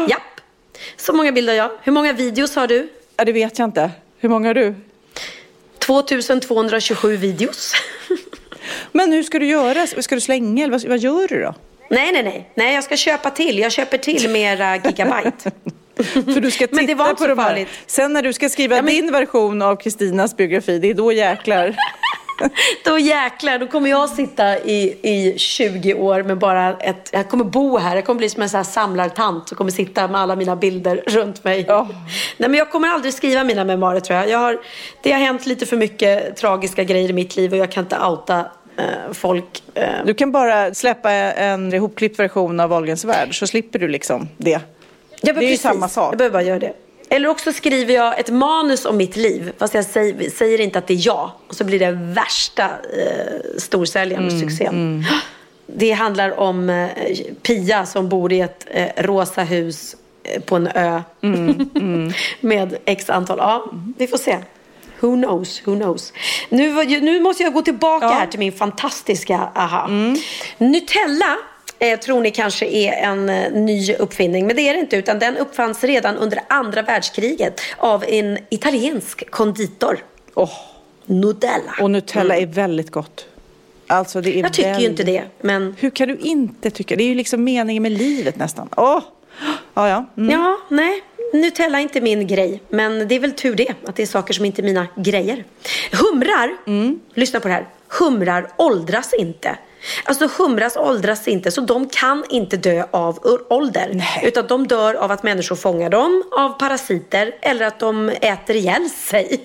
Japp. Så många bilder jag. Hur många videos har du? Ja, det vet jag inte. Hur många har du? 2227 videos. Men hur ska du göra? Ska du slänga eller vad, vad gör du då? nej, nej, nej. Nej, jag ska köpa till. Jag köper till mera gigabyte. (laughs) För du ska titta Men det var på de här. farligt. Sen när du ska skriva Ja, men- din version av Kristinas biografi, det är då jäklar. (laughs) Då jäklar, då kommer jag sitta i, i 20 år med bara ett... Jag kommer bo här. Jag kommer bli som en sån här samlartant som kommer sitta med alla mina bilder runt mig. Ja. Nej, men jag kommer aldrig skriva mina memoarer tror jag. jag har, det har hänt lite för mycket tragiska grejer i mitt liv och jag kan inte outa eh, folk. Eh, Du kan bara släppa en ihopklippt version av Wahlgrens värld så slipper du liksom det. Ja, Det är ju precis. samma sak. Jag behöver bara göra det. Eller också skriver jag ett manus om mitt liv. Fast jag säger, säger inte att det är jag. Och så blir det värsta eh, storsäljaren Mm, succén. (gasps) Det handlar om eh, Pia som bor i ett eh, rosa hus eh, på en ö. Mm, (laughs) Med x antal. Ja, vi får se. Who knows, who knows. Nu, nu måste jag gå tillbaka här till min fantastiska aha. Mm. Nutella eh, tror ni kanske är en eh, ny uppfinning. Men det är det inte. Utan den uppfanns redan under andra världskriget av en italiensk konditor. Åh, Nutella. och Nutella är väldigt gott. Alltså det är Mm. Jag tycker ju väldigt... inte det. Men Hur kan du inte tycka? Det är ju liksom meningen med livet nästan. Åh! Ja, ja. Mm. ja, nej. Nutella är inte min grej. Men det är väl tur det. Att det är saker som inte är mina grejer. Humrar, Mm. lyssna på det här. Humrar åldras inte. Alltså humras åldras inte, så de kan inte dö av ålder. Utan de dör av att människor fångar dem, av parasiter eller att de äter ihjäl sig.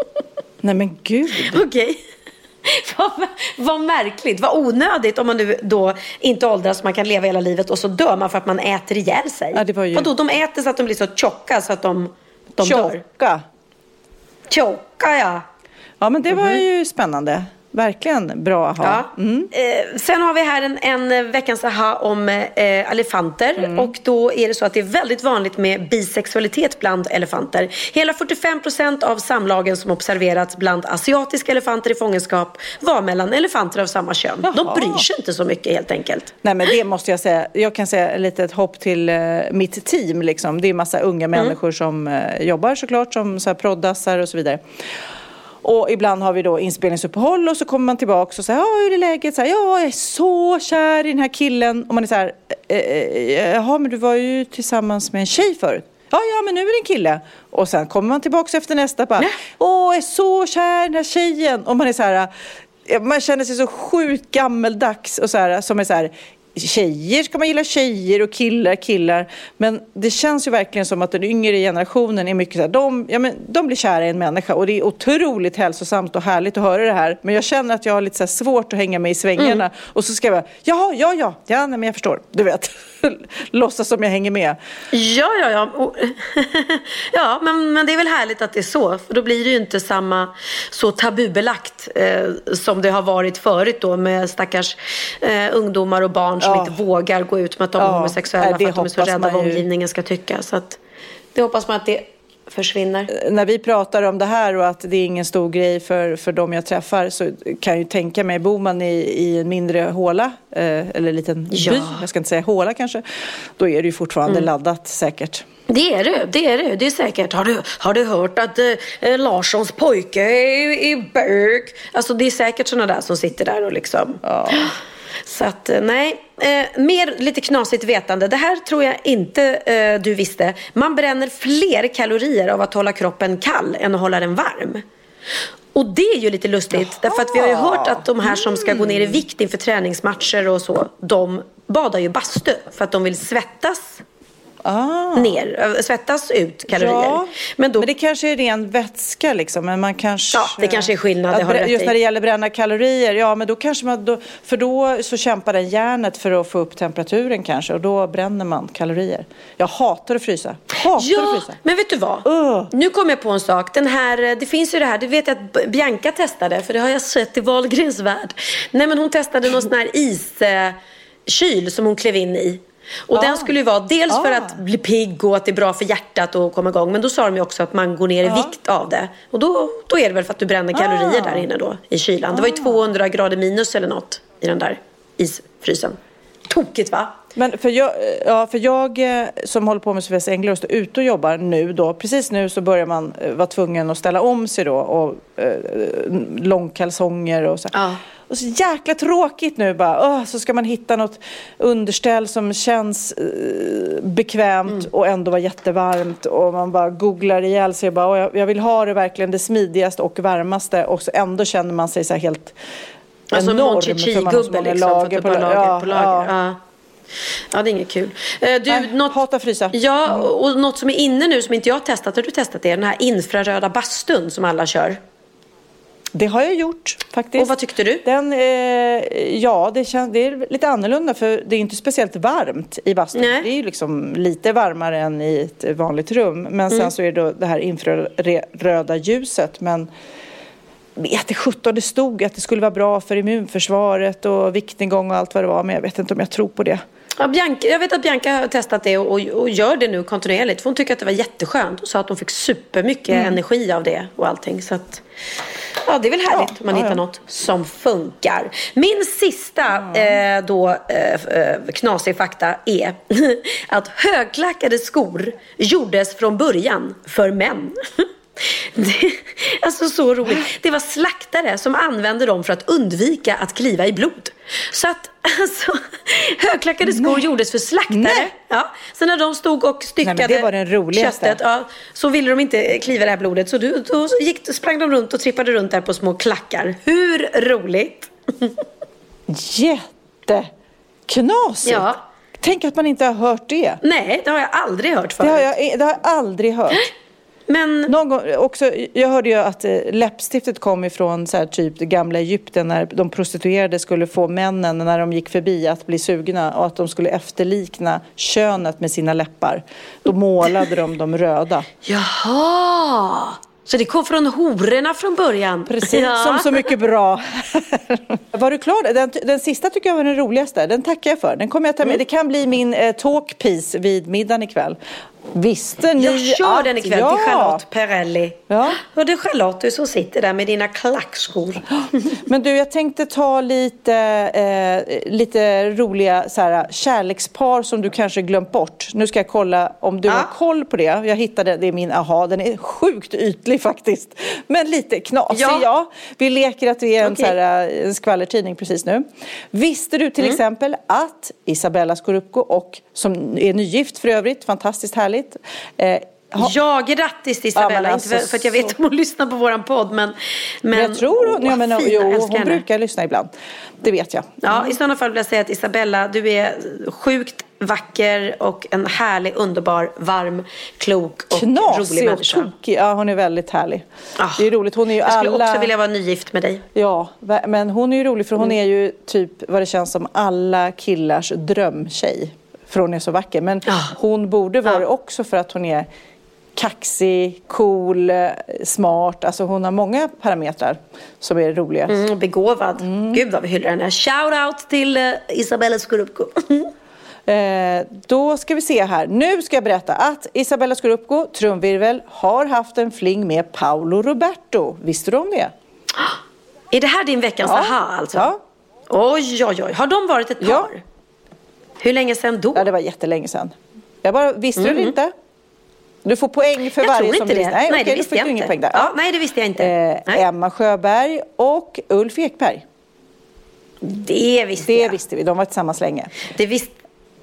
(laughs) Nej men gud. Okej. (laughs) Vad, vad märkligt, vad onödigt om man nu då inte åldras, man kan leva hela livet och så dör man för att man äter ihjäl sig. Ja, det var ju- Vadå, de äter så att de blir så tjocka så att de, de dör? Tjocka. Tjocka ja. Ja men det var ju spännande. Verkligen bra att ha. Ja. Eh, sen har vi här en, en veckans aha om eh, elefanter. Mm. Och då är det så att det är väldigt vanligt med bisexualitet bland elefanter. Hela 45% av samlagen som observerats bland asiatiska elefanter i fångenskap var mellan elefanter av samma kön. De Jaha. bryr sig inte så mycket helt enkelt. Nej men det måste jag säga. Jag kan säga ett litet hopp till eh, mitt team. Liksom. Det är massa unga Mm. människor som eh, jobbar såklart som så här, proddassar och så vidare. Och ibland har vi då inspelningsuppehåll och så kommer man tillbaka och säger ja hur är läget? Så här, ja jag är så kär i den här killen. Och man är så här, eh, eh, jaha men du var ju tillsammans med en tjej förut. Ja, ja, men nu är det en kille. Och sen kommer man tillbaka efter nästa bara, åh, jag är så kär i den här tjejen. Och man är så här, man känner sig så sjukt gammeldags och så här, som är så här, tjejer ska man gilla tjejer och killar killar. Men det känns ju verkligen som att den yngre generationen är mycket så här, de, ja, men, de blir kära i en människa och det är otroligt hälsosamt och härligt att höra det här. Men jag känner att jag har lite så svårt att hänga med i svängarna. Mm. Och så ska jag bara, jaha, ja, ja, ja, nej, men jag förstår, du vet. (laughs) Låtsas som jag hänger med. Ja, ja, ja. (laughs) Ja men, men det är väl härligt att det är så. För då blir det ju inte samma så tabubelagt eh, som det har varit förut då med stackars eh, ungdomar och barn som Ja. inte vågar gå ut med att de är Ja, homosexuella för att de är så rädda vad omgivningen ska tycka. Så att, det hoppas man att det försvinner. när vi pratar om det här och att det är ingen stor grej för, för de jag träffar så kan jag ju tänka mig, bor man i, i en mindre håla eh, eller en liten Ja. by, jag ska inte säga håla kanske, då är det ju fortfarande Mm. laddat säkert. Det är det, det är det. Det är säkert. Har du, har du hört att eh, Larssons pojke är, är bög? Alltså det är säkert sådana där som sitter där och liksom... Så att eh, nej, eh, mer lite knasigt vetande. Det här tror jag inte eh, du visste. Man bränner fler kalorier av att hålla kroppen kall än att hålla den varm. Och det är ju lite lustigt. Därför att vi har ju hört att de här som ska gå ner i vikt inför träningsmatcher och så. De badar ju bastu för att de vill svettas ner, äh, svettas ut kalorier. Ja, Men, då, men det kanske är ren vätska liksom. Men man kanske, Ja, det kanske är skillnad, det Att brä- just när det gäller bränna kalorier, ja men då kanske man, då, för då så kämpar den järnet för att få upp temperaturen kanske och då bränner man kalorier. Jag hatar att frysa. Hatar att Ja, frysa. men vet du vad? Nu kom jag på en sak. Den här, eh, det finns ju det här, det vet jag att Bianca testade, för det har jag sett i Wahlgrens värld. Nej men hon testade någon sån här iskyl som hon klev in i. Och Ah. den skulle ju vara dels för Ah. att bli pigg och att det är bra för hjärtat och komma igång. Men då sa de ju också att man går ner i Ja. vikt av det. Och då, då är det väl för att du bränner kalorier Ah. där inne då i kylan. Det var ju 200 grader minus eller något i den där isfrysen. Tokigt va? Men för jag, ja, för jag eh, som håller på med Sylvester Engler och står ute och jobbar nu då, precis nu så börjar man eh, vara tvungen att ställa om sig då och eh, långkalsonger och så. Och så jäkla tråkigt nu bara. Åh, så ska man hitta något underställ som känns eh, bekvämt och ändå vara jättevarmt och man bara googlar ihjäl sig och bara, "Åh, jag, jag vill ha det verkligen det smidigaste och varmaste och så ändå känner man sig så här helt Alltså enorm Mon för man har så Chi-chi-gubbe många liksom. att lager du på lager ja, på lager. ja. Ja. Ja, det är inget kul. Eh, Du, Nej, något... Hata frysa. Ja, och och något som är inne nu som inte jag har testat. Har du testat det? Den här infraröda bastun som alla kör. Det har jag gjort faktiskt. Och vad tyckte du? Den, eh, ja, det, känns, det är lite annorlunda för det är inte speciellt varmt i bastun. Nej. Det är ju liksom lite varmare än i ett vanligt rum. Men sen Mm. så är det då det här infraröda ljuset. Men vet sjutton, det stod att det skulle vara bra för immunförsvaret och viktnedgång och allt vad det var. Men jag vet inte om jag tror på det. Ja, Bianca, jag vet att Bianca har testat det och, och gör det nu kontinuerligt. För hon tycker att det var jätteskönt och sa att hon fick supermycket Mm. energi av det och allting. Så att, ja, det är väl härligt om man ja, hittar ja. något som funkar. Min sista eh, då, eh, eh, knasig fakta är (laughs) att högklackade skor gjordes från början för män. (laughs) Det, (laughs) alltså så roligt. Det var slaktare som använde dem för att undvika att kliva i blod. Så att (laughs) alltså, högklackade skor gjordes för slaktare. Nej. Ja. Så när de stod och styckade Nej, det köttet ja, så ville de inte kliva det här blodet. Så då, då gick, sprang de runt och trippade runt där på små klackar. Hur roligt? (laughs) Jätteknasigt! Ja. Tänk att man inte har hört det. Nej, det har jag aldrig hört Det förut. har jag, det har jag aldrig hört. (gasps) Men... Någon gång, också, jag hörde ju att eh, läppstiftet kom ifrån så här, typ det gamla Egypten när de prostituerade skulle få männen när de gick förbi att bli sugna och att de skulle efterlikna könet med sina läppar. Då målade de dem röda. Jaha! Så det kom från hororna från början? Precis, Ja. som så mycket bra. (laughs) var du klar? Den, den sista tycker jag var den roligaste. Den tackar jag för. Den kommer jag ta med. Mm. Det kan bli min eh, talkpiece vid middagen ikväll. Visste ni Jag kör att den ikväll ja, till Charlotte Perrelli. Ja. Och det är Charlotte du som sitter där med dina klackskor. (gasps) Men du, jag tänkte ta lite, eh, lite roliga så här, kärlekspar som du kanske glömt bort. Nu ska jag kolla om du har koll på det. Jag hittade, det är min aha, den är sjukt ytlig faktiskt. Men lite knasig, ja. Ja. Vi leker att vi är en, Okej. så här, eh, en skvallertidning precis nu. Visste du till Mm. exempel att Isabella Scorupco, och, som är nygift för övrigt, fantastiskt härligt, härligt. Eh, ha- Ja, grattis till Isabella. Ja, alltså, inte för, att jag vet om hon lyssnar på våran podd, men... Men, jag tror hon, åh, ja, men, fina, jo, hon brukar lyssna ibland. Det vet jag. Ja, i sådana fall vill jag säga att Isabella, du är sjukt vacker och en härlig, underbar, varm, klok och rolig Knasig och människa. tokig. Ja, hon är väldigt härlig. Ah, det är roligt. Hon är ju Jag skulle alla... också vilja vara nygift med dig. Ja, men hon är ju rolig för hon är ju typ vad det känns som alla killars drömtjej. För hon är så vacker. Men Ja. hon borde vara det också för att hon är kaxig, cool, eh, smart. Alltså hon har många parametrar som är roliga. Mm, begåvad. Gud vad vi hyllar henne. Shout out till uh, Isabella Scorupco. (laughs) Eh, då ska vi se här. Nu ska jag berätta att Isabella Scorupco, trumvirvel, har haft en fling med Paolo Roberto. Visste du om det? (gasps) är det här din veckans Ja. aha alltså? Ja. Oj, oj, oj. Har de varit ett par? Ja. Hur länge sedan då? Ja, det var jättelänge sedan. Jag bara, visste du det inte? Du får poäng för Mm. jag varje som du visste. Nej, Nej, okej, det visste jag inte. poäng där. Ja, nej, det visste jag inte. Eh. Emma Sjöberg och Ulf Ekberg. Det visste Det jag. visste vi, de var tillsammans länge. Det visste,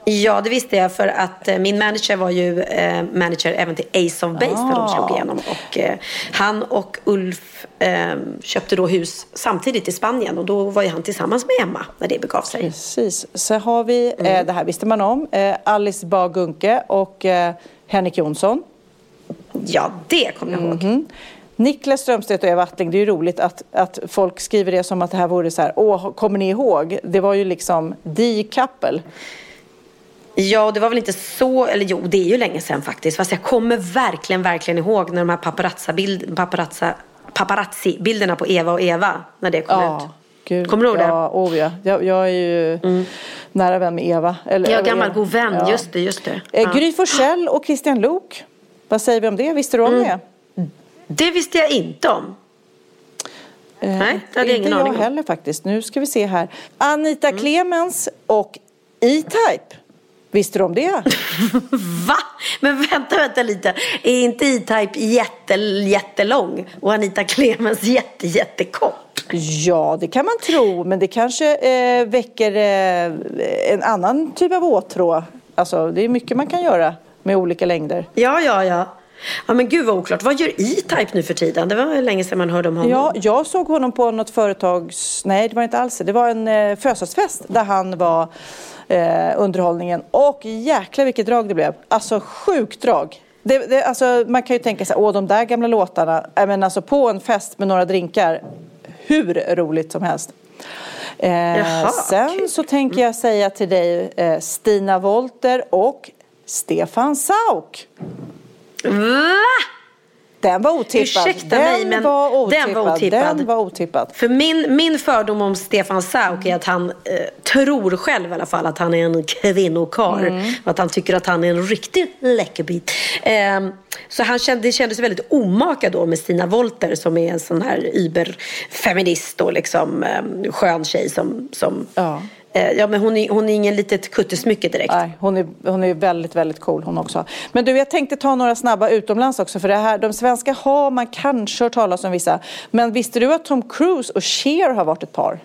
ja, det visste jag för att eh, min manager var ju eh, manager även till Ace of Base när de Ah. slog igenom. Och, eh, han och Ulf eh, köpte då hus samtidigt i Spanien och då var ju han tillsammans med Emma när det begav sig. Precis. Så har vi, Mm. eh, det här visste man om, eh, Alice Bah Gunke och Henrik Jonsson. Ja, det kommer jag ihåg. Mhm. Niklas Strömstedt och Eva Attling, det är ju roligt att, att folk skriver det som att det här vore så här, åh, kommer ni ihåg? Det var ju liksom the couple. Ja, och det var väl inte så, eller jo, det är ju länge sedan faktiskt. Fast jag kommer verkligen, verkligen ihåg när de här paparazza-bild, paparazza, paparazzi-bilderna på Eva och Eva, när det kom ut. Gud, Kommer du ihåg det? ja, Oh, ja. Jag, jag är ju nära vän med Eva. Eller, Ja, eller gammal god vän, Ja. just det, just det. Eh, Ja. Gry Forssell och Christian Lok. Vad säger vi om det? Visste du om det? Det visste jag inte om. Eh, Nej, det hade jag inte ingen aning jag om. heller faktiskt. Nu ska vi se här. Anita Mm. Clemens och E-Type. Visste du om det? (laughs) Va? Men vänta, vänta lite. Är inte E-Type jätte, jättelång och Anita Clemens jätte, jättekort? Ja, det kan man tro. Men det kanske eh, väcker eh, en annan typ av åtrå. Alltså, det är mycket man kan göra med olika längder. Ja, ja, ja. Ja, men gud vad oklart. Vad gör E-Type nu för tiden? Det var länge sedan man hörde om honom. Ja, jag såg honom på något företags... Nej, det var inte alls det. Det var en eh, födelsedagsfest där han var eh, underhållningen. Och jäklar vilket drag det blev. Alltså sjukt drag. Det, det, alltså, man kan ju tänka sig, åh de där gamla låtarna. Men alltså på en fest med några drinkar. Hur roligt som helst. Eh, Jaha, sen kul. så tänker jag säga till dig eh, Stina Wolter och Stefan Sauk. Va? Den var otippad. Ursäkta den, mig, men var otippad. den var otippad. Den var otippad. För min, min fördom om Stefan Sauk är att han eh, tror själv i alla fall att han är en kvinnokar. Mm. Och att han tycker att han är en riktig läckerbit. Eh, så han kände, det kändes väldigt omaka då med Stina Wolter som är en sån här überfeminist och liksom eh, skön tjej som... som Ja. Eh, ja, men hon är, hon är ingen litet kuttesmycke direkt. Nej, hon är, hon är väldigt, väldigt cool hon också. Men du, jag tänkte ta några snabba utomlands också. För det här, de svenska har man kanske hört talas om vissa. Men visste du att Tom Cruise och Cher har varit ett par?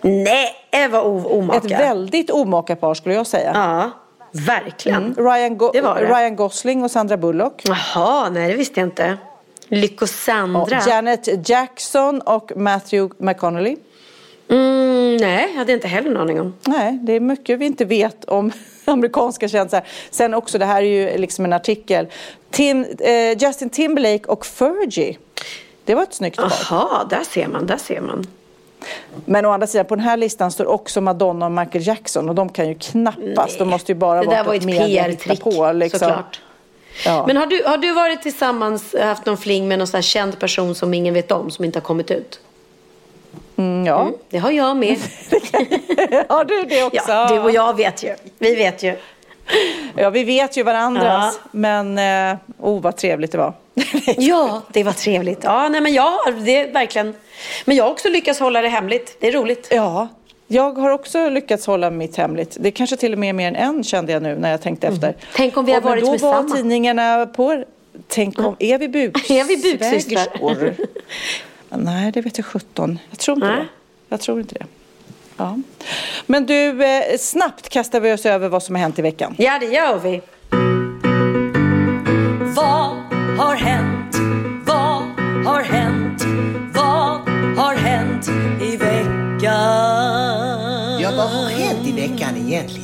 Nej, vad o- omaka. Ett väldigt omaka par skulle jag säga. Ja, verkligen. Mm. Ryan, Go- Det det. Ryan Gosling och Sandra Bullock. Jaha, nej det visste jag inte. Lyckosandra. Och Janet Jackson och Matthew McConaughey. Mm, nej, jag hade inte heller någon aning om. Nej, det är mycket vi inte vet om (laughs) amerikanska kändisar. Sen också, det här är ju liksom en artikel. Tim, eh, Justin Timberlake och Fergie. Det var ett snyggt par. Jaha, där ser man, där ser man. Men å andra sidan, på den här listan står också Madonna och Michael Jackson och de kan ju knappast, de måste ju bara Det där vara var ett PR-trick, på. Liksom. såklart. Ja. Men har du, har du varit tillsammans, haft någon fling med någon sån känd person som ingen vet om, som inte har kommit ut? Mm, ja. Det har jag med. (laughs) har du det också? Ja, du och jag vet ju. Vi vet ju. Ja, vi vet ju varandras. Ja. Men, eh, oh vad trevligt det var. (laughs) Ja, det var trevligt. Ja, nej men jag har det är verkligen. Men jag har också lyckats hålla det hemligt. Det är roligt. Ja, jag har också lyckats hålla mitt hemligt. Det är kanske till och med mer än en kände jag nu när jag tänkte efter. Tänk om vi har Och, men varit då med var samma. tidningarna på... Tänk om, är vi buksvägerskor? Är vi buksystrar? Nej, det vet jag 17. Jag tror inte Nej. det. Jag tror inte det. Ja. Men du, eh, snabbt kastar vi oss över vad som har hänt i veckan. Ja, det gör vi. Vad har hänt? Vad har hänt? Vad har hänt i veckan? Ja, vad har hänt i veckan egentligen?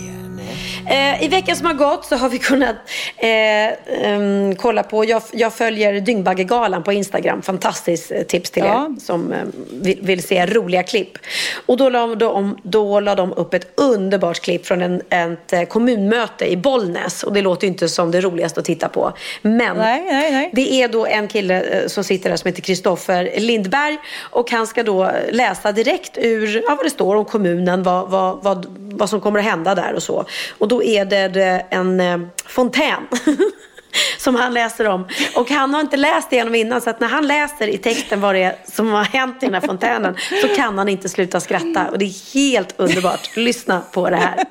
Eh, I veckan som har gått så har vi (laughs) kunnat eh, kolla på, jag, jag följer Dyngbaggegalan på Instagram, fantastiskt eh, tips till Ja. er som eh, vill, vill se roliga klipp. Och då la, de, då la de upp ett underbart klipp från en, ett eh, kommunmöte i Bollnäs. Och det låter ju inte som det roligaste att titta på. Men Nej, nej, nej. det är då en kille som sitter där som heter Kristoffer Lindberg och han ska då läsa direkt ur ja, vad det står om kommunen, vad, vad, vad, vad som kommer att hända där och så. Och då är det en eh, fontän. (laughs) Som han läser om. Och han har inte läst igenom innan så att när han läser i texten vad det är som har hänt i den här fontänen så kan han inte sluta skratta. Och det är helt underbart. Lyssna på det här.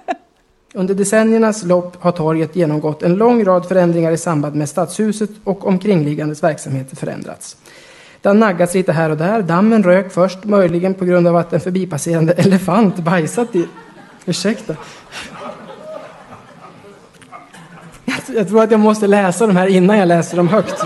Under decenniernas lopp har torget genomgått en lång rad förändringar i samband med stadshuset och omkringliggandes verksamheter förändrats. Det har naggats lite här och där. Dammen rök först, möjligen på grund av att en förbipasserande (laughs) elefant bajsat i... Ursäkta. Jag- Jag tror att jag måste läsa de här innan jag läser dem högt.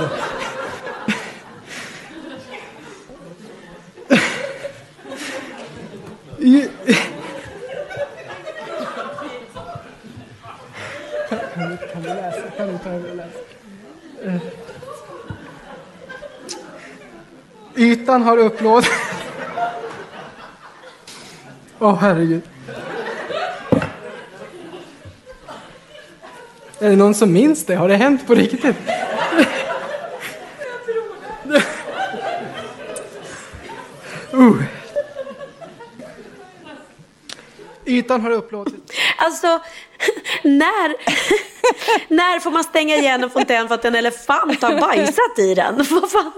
Ytan har upplåt... Åh, herregud. Är det någon som minns det? Har det hänt på riktigt? Uh. Ytan har upplåtit. Alltså, när, när får man stänga igen en fontän för att en elefant har bajsat i den? Vad fan?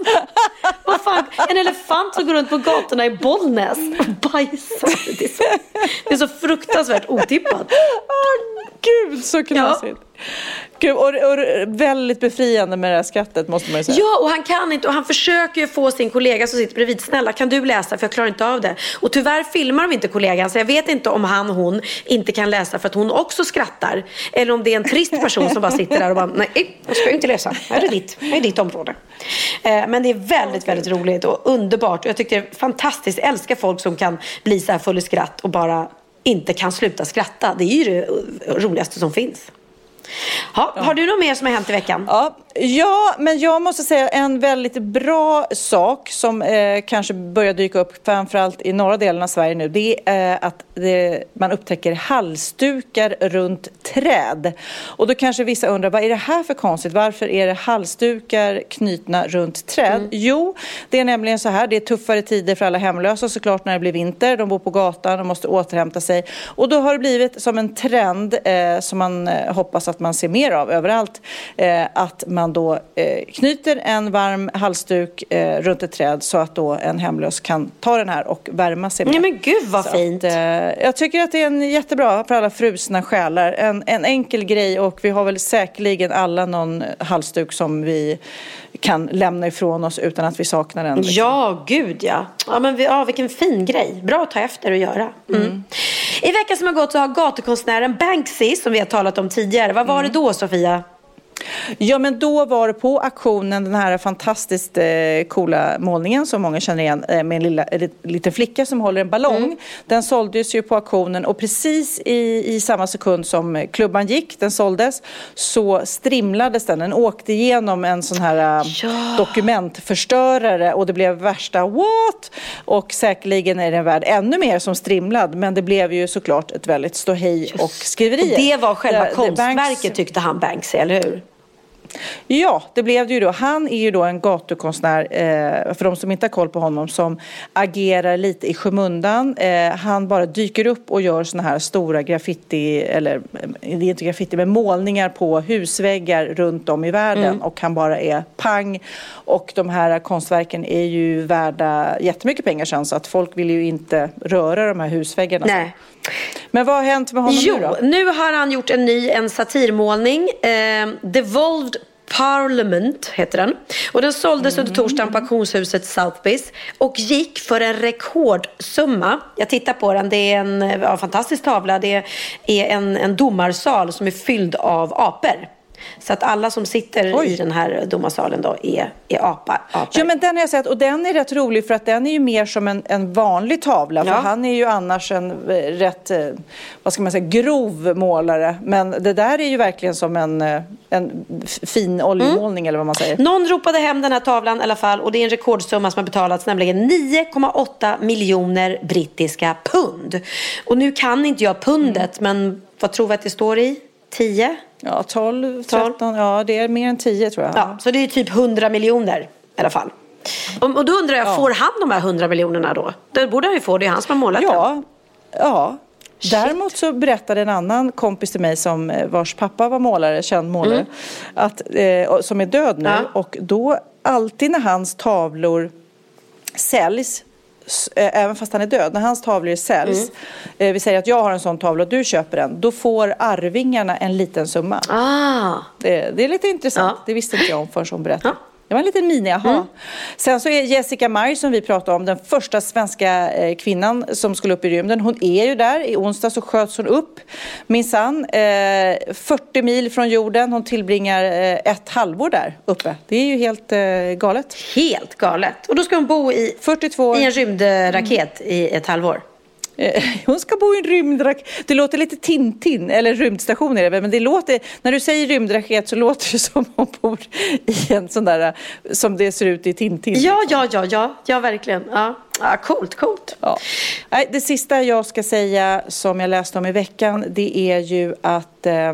Vad fan? En elefant som går runt på gatorna i Bollnäs och bajsar. Det är så, det är så fruktansvärt otippat. Gud, så knasigt. Gud, och, och väldigt befriande med det här skrattet måste man ju säga. Ja, och han kan inte och han försöker ju få sin kollega som sitter bredvid. Snälla, kan du läsa? För jag klarar inte av det. Och tyvärr filmar de inte kollegan, så jag vet inte om han hon inte kan läsa för att hon också skrattar. Eller om det är en trist person som bara sitter där och bara, nej, jag ska ju inte läsa. Här är ditt, här är ditt område. Eh, Men det är väldigt, väldigt roligt och underbart. Och jag tycker det är fantastiskt. Jag älskar folk som kan bli så här full i skratt och bara inte kan sluta skratta. Det är ju det roligaste som finns. Ha, Har du något mer som har hänt i veckan? Ja, ja, men jag måste säga en väldigt bra sak som eh, kanske börjar dyka upp framförallt i norra delen av Sverige nu. Det är eh, att det, man upptäcker halsdukar runt träd. Och då kanske vissa undrar, vad är det här för konstigt? Varför är det halsdukar knutna runt träd? Jo, det är nämligen så här, det är tuffare tider för alla hemlösa såklart när det blir vinter. De bor på gatan och måste återhämta sig. Och då har det blivit som en trend eh, som man eh, hoppas att man ser mer av överallt. Eh, att man då eh, knyter en varm halsduk eh, runt ett träd så att då en hemlös kan ta den här och värma sig med. Nej men gud vad Så fint. Att, eh, jag tycker att det är en jättebra för alla frusna själar. En, en enkel grej och vi har väl säkerligen alla någon halsduk som vi kan lämna ifrån oss utan att vi saknar den. liksom. Ja, gud ja. Ja, men vi, ja, vilken fin grej. Bra att ta efter och göra. Mm. I veckan som har gått så har gatukonstnären Banksy, som vi har talat om tidigare. Vad var det då, Sofia? Ja, men då var det på auktionen den här fantastiskt eh, coola målningen som många känner igen eh, med en lilla, en liten flicka som håller en ballong. Den såldes ju på auktionen och precis i, i samma sekund som eh, klubban gick, den såldes, så strimlades den. Den åkte igenom en sån här eh, dokumentförstörare och det blev värsta what? Och säkerligen är den värd ännu mer som strimlad, men det blev ju såklart ett väldigt ståhej och skriverier. Och det var själva Det- det- konstverket Banks- tyckte han Banksy, eller hur? Ja, det blev det ju då. Han är ju då en gatukonstnär, eh, för de som inte har koll på honom, som agerar lite i skymundan. Eh, han bara dyker upp och gör såna här stora graffiti, eller eh, det är inte graffiti, men målningar på husväggar runt om i världen. Mm. Och han bara är pang. Och de här konstverken är ju värda jättemycket pengar sen, så att folk vill ju inte röra de här husväggarna. Nej. Men vad har hänt med honom jo, nu då? nu har han gjort en ny en satirmålning. Eh, Devolved Parliament heter den. Och den såldes under torsdagen på auktionshuset Sotheby's och gick för en rekordsumma. Jag tittar på den. Det är en ja, fantastisk tavla. Det är en, en domarsal som är fylld av apor. Så att alla som sitter i den här domarsalen då är, är apar. apor. Ja, men den har jag sett och den är rätt rolig för att den är ju mer som en, en vanlig tavla. För Ja. han är ju annars en eh, rätt, eh, vad ska man säga, grov målare. Men det där är ju verkligen som en, eh, en fin oljemålning eller vad man säger. Någon ropade hem den här tavlan i alla fall och det är en rekordsumma som har betalats, nämligen 9,8 miljoner brittiska pund. Och nu kan inte jag pundet, men vad tror vi att det står i? 10? Ja, 12, 13, ja det är mer än 10 tror jag. Ja, så det är typ 100 miljoner i alla fall. Och, då undrar jag, får han de här 100 miljonerna då? Det borde han ju få, det är han som har målat Ja, den. ja. Däremot så berättade en annan kompis till mig som eh, vars pappa var målare, känd målare, Mm. att, eh, som är död nu. Ja. Och då alltid när hans tavlor säljs Även fast han är död, när hans tavlor säljs, Mm. eh, vi säger att jag har en sån tavla och du köper den, då får arvingarna en liten summa. Ah. Det, det är lite intressant, det visste inte jag om förrän hon berättade. Det var en liten mini-aha. Mm. Sen så är Jessica Meyer som vi pratade om, den första svenska eh, kvinnan som skulle upp i rymden. Hon är ju där. I onsdag så sköts hon upp minsann. Eh, 40 mil från jorden. Hon tillbringar eh, ett halvår där uppe. Det är ju helt eh, galet. Helt galet. Och då ska hon bo i, 42 i en rymdraket i ett halvår. Eh, Hon ska bo i en rymdraket. Det låter lite Tintin, eller rymdstation är det men det låter, när du säger rymdraket så låter det (laughs) som hon bor i en sån där, som det ser ut i Tintin. Ja, ja, ja, ja, ja verkligen. Ja. Ja, coolt, coolt. Ja. Det sista jag ska säga som jag läste om i veckan det är ju att eh,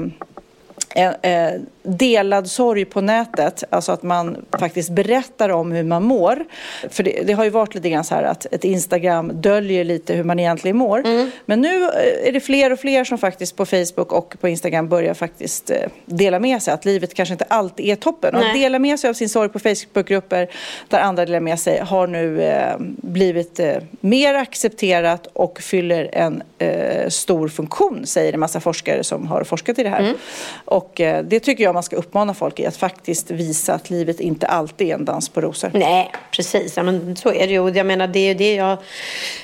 eh, delad sorg på nätet, alltså att man faktiskt berättar om hur man mår. För det, det har ju varit lite grann så här att ett Instagram döljer lite hur man egentligen mår. Men nu eh, är det fler och fler som faktiskt på Facebook och på Instagram börjar faktiskt eh, dela med sig att livet kanske inte alltid är toppen. Och att Nej. dela med sig av sin sorg på Facebookgrupper där andra delar med sig har nu eh, blivit eh, mer accepterat och fyller en eh, stor funktion, säger en massa forskare som har forskat i det här. Mm. Och eh, det tycker jag man ska uppmana folk i, att faktiskt visa att livet inte alltid är en dans på rosor. Nej, precis. Ja, men så är det ju. Jag menar, det är ju det jag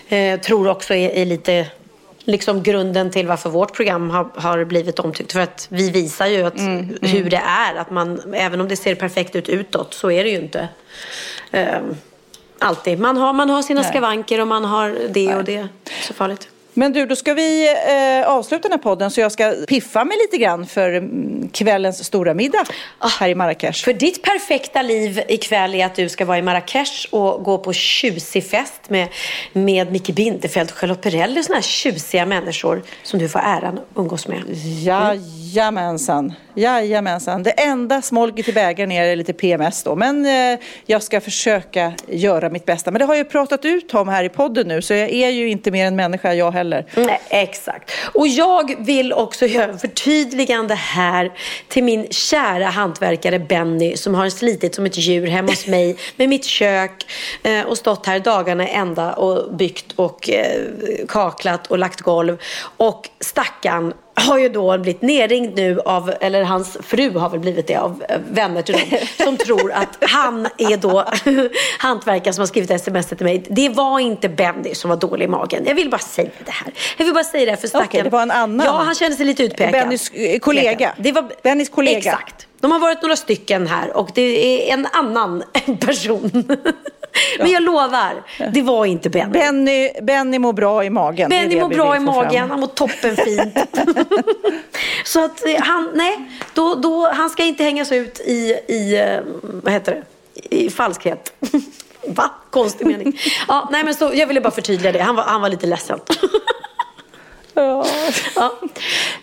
eh, tror också är, är lite liksom grunden till varför vårt program har, har blivit omtyckt. För att vi visar ju att, hur det är. Att man, även om det ser perfekt ut utåt så är det ju inte eh, alltid. Man har, man har sina Nej. skavanker och man har det och det. Så farligt. Men du, då ska vi eh, avsluta den här podden så jag ska piffa mig lite grann för mm, kvällens stora middag här i Marrakesh. För ditt perfekta liv ikväll är att du ska vara i Marrakesh och gå på tjusig fest med, med Micke Bindefeld och Charlotte Perrelli och sådana här tjusiga människor som du får äran att umgås med. Jajamensan. Jajamensan. Det enda smolket i bägaren är lite PMS då. Men eh, jag ska försöka göra mitt bästa. Men det har jag ju pratat ut om här i podden nu så jag är ju inte mer än människa jag heller. Nej, exakt. Och jag vill också göra ett förtydligande här till min kära hantverkare Benny som har slitit som ett djur hemma hos mig (laughs) med mitt kök eh, och stått här dagarna ända och byggt och eh, kaklat och lagt golv. Och stackarn har ju då blivit nerringd nu av, eller hans fru har väl blivit det av eh, vänner till dem (laughs) som tror att han är då (laughs) hantverkaren som har skrivit sms till mig. Det var inte Benny som var dålig i magen. Jag vill bara säga det här. Jag vill bara säga det här för stackaren. Okej, det var en annan. Ja, han kände sig lite utpekad. Bennys eh, kollega. Det var Bennys kollega. Exakt. De har varit några stycken här och det är en annan (laughs) person. Men jag lovar, det var inte Benny. Benny, Benny mår bra i magen. Benny mår bra i få fram. magen, han mår toppenfint. (laughs) Så att eh, han, nej, då, då, han ska inte hängas ut i, i eh, vad heter det, i falskhet. (laughs) Va? Konstig mening. Ja, nej men så, jag ville bara förtydliga det, han var, han var lite ledsen. Ja.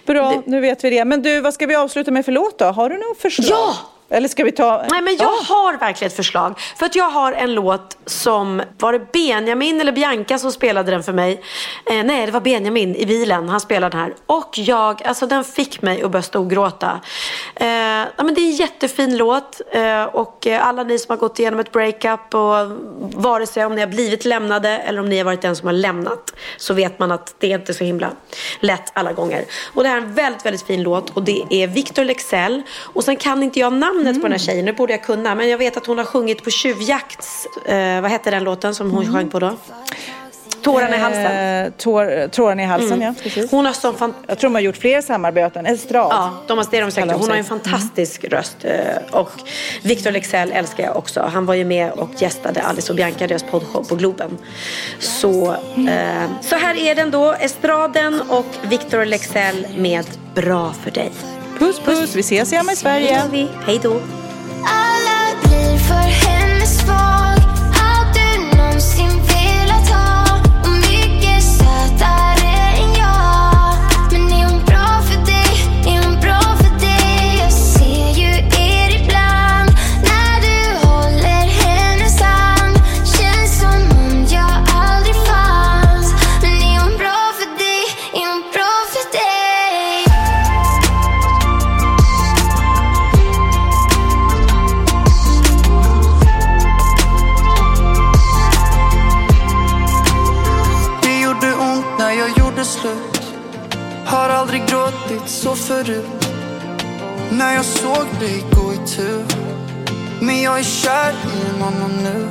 Bra, nu vet vi det. Men du, vad ska vi avsluta med för låt då? Har du något förslag? Ja! Eller ska vi ta... Nej, men jag har verkligen ett förslag. För att jag har en låt som, var det Benjamin eller Bianca som spelade den för mig? Eh, nej, det var Benjamin i bilen. Han spelade den här. Och jag, alltså den fick mig att börja storgråta. Eh, ja, men det är en jättefin låt. Eh, och eh, alla ni som har gått igenom ett breakup och vare sig om ni har blivit lämnade eller om ni har varit den som har lämnat så vet man att det är inte så himla lätt alla gånger. Och det här är en väldigt, väldigt fin låt och det är Victor Lexell. Och sen kan inte jag namnet på den här tjejen, det borde jag kunna. Men jag vet att hon har sjungit på Tjuvjakts, eh, vad hette den låten som hon sjöng på då? Tårarna i halsen. Eh, tår, tårarna i halsen, Mm. ja. Precis. Hon har sån fan... Jag tror de har gjort fler samarbeten. Estrad. Ja, de har, det de säkert. Hon har en fantastisk röst. eh, Och Victor Lexell älskar jag också. Han var ju med och gästade Alice och Bianca, deras poddshow på Globen. Så, eh, så här är den då. Estraden och Victor Lexell med Bra för dig. Puss puss, vi ses hemma i Sverige. Hej då. Du. När jag såg dig gå i tur. Men jag är kär i en annan nu.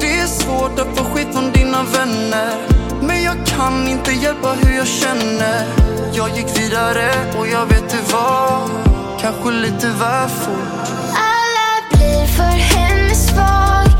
Det är svårt att få skit från dina vänner. Men jag kan inte hjälpa hur jag känner. Jag gick vidare och jag vet det var. Kanske lite väl fort. Alla blir för henne svag.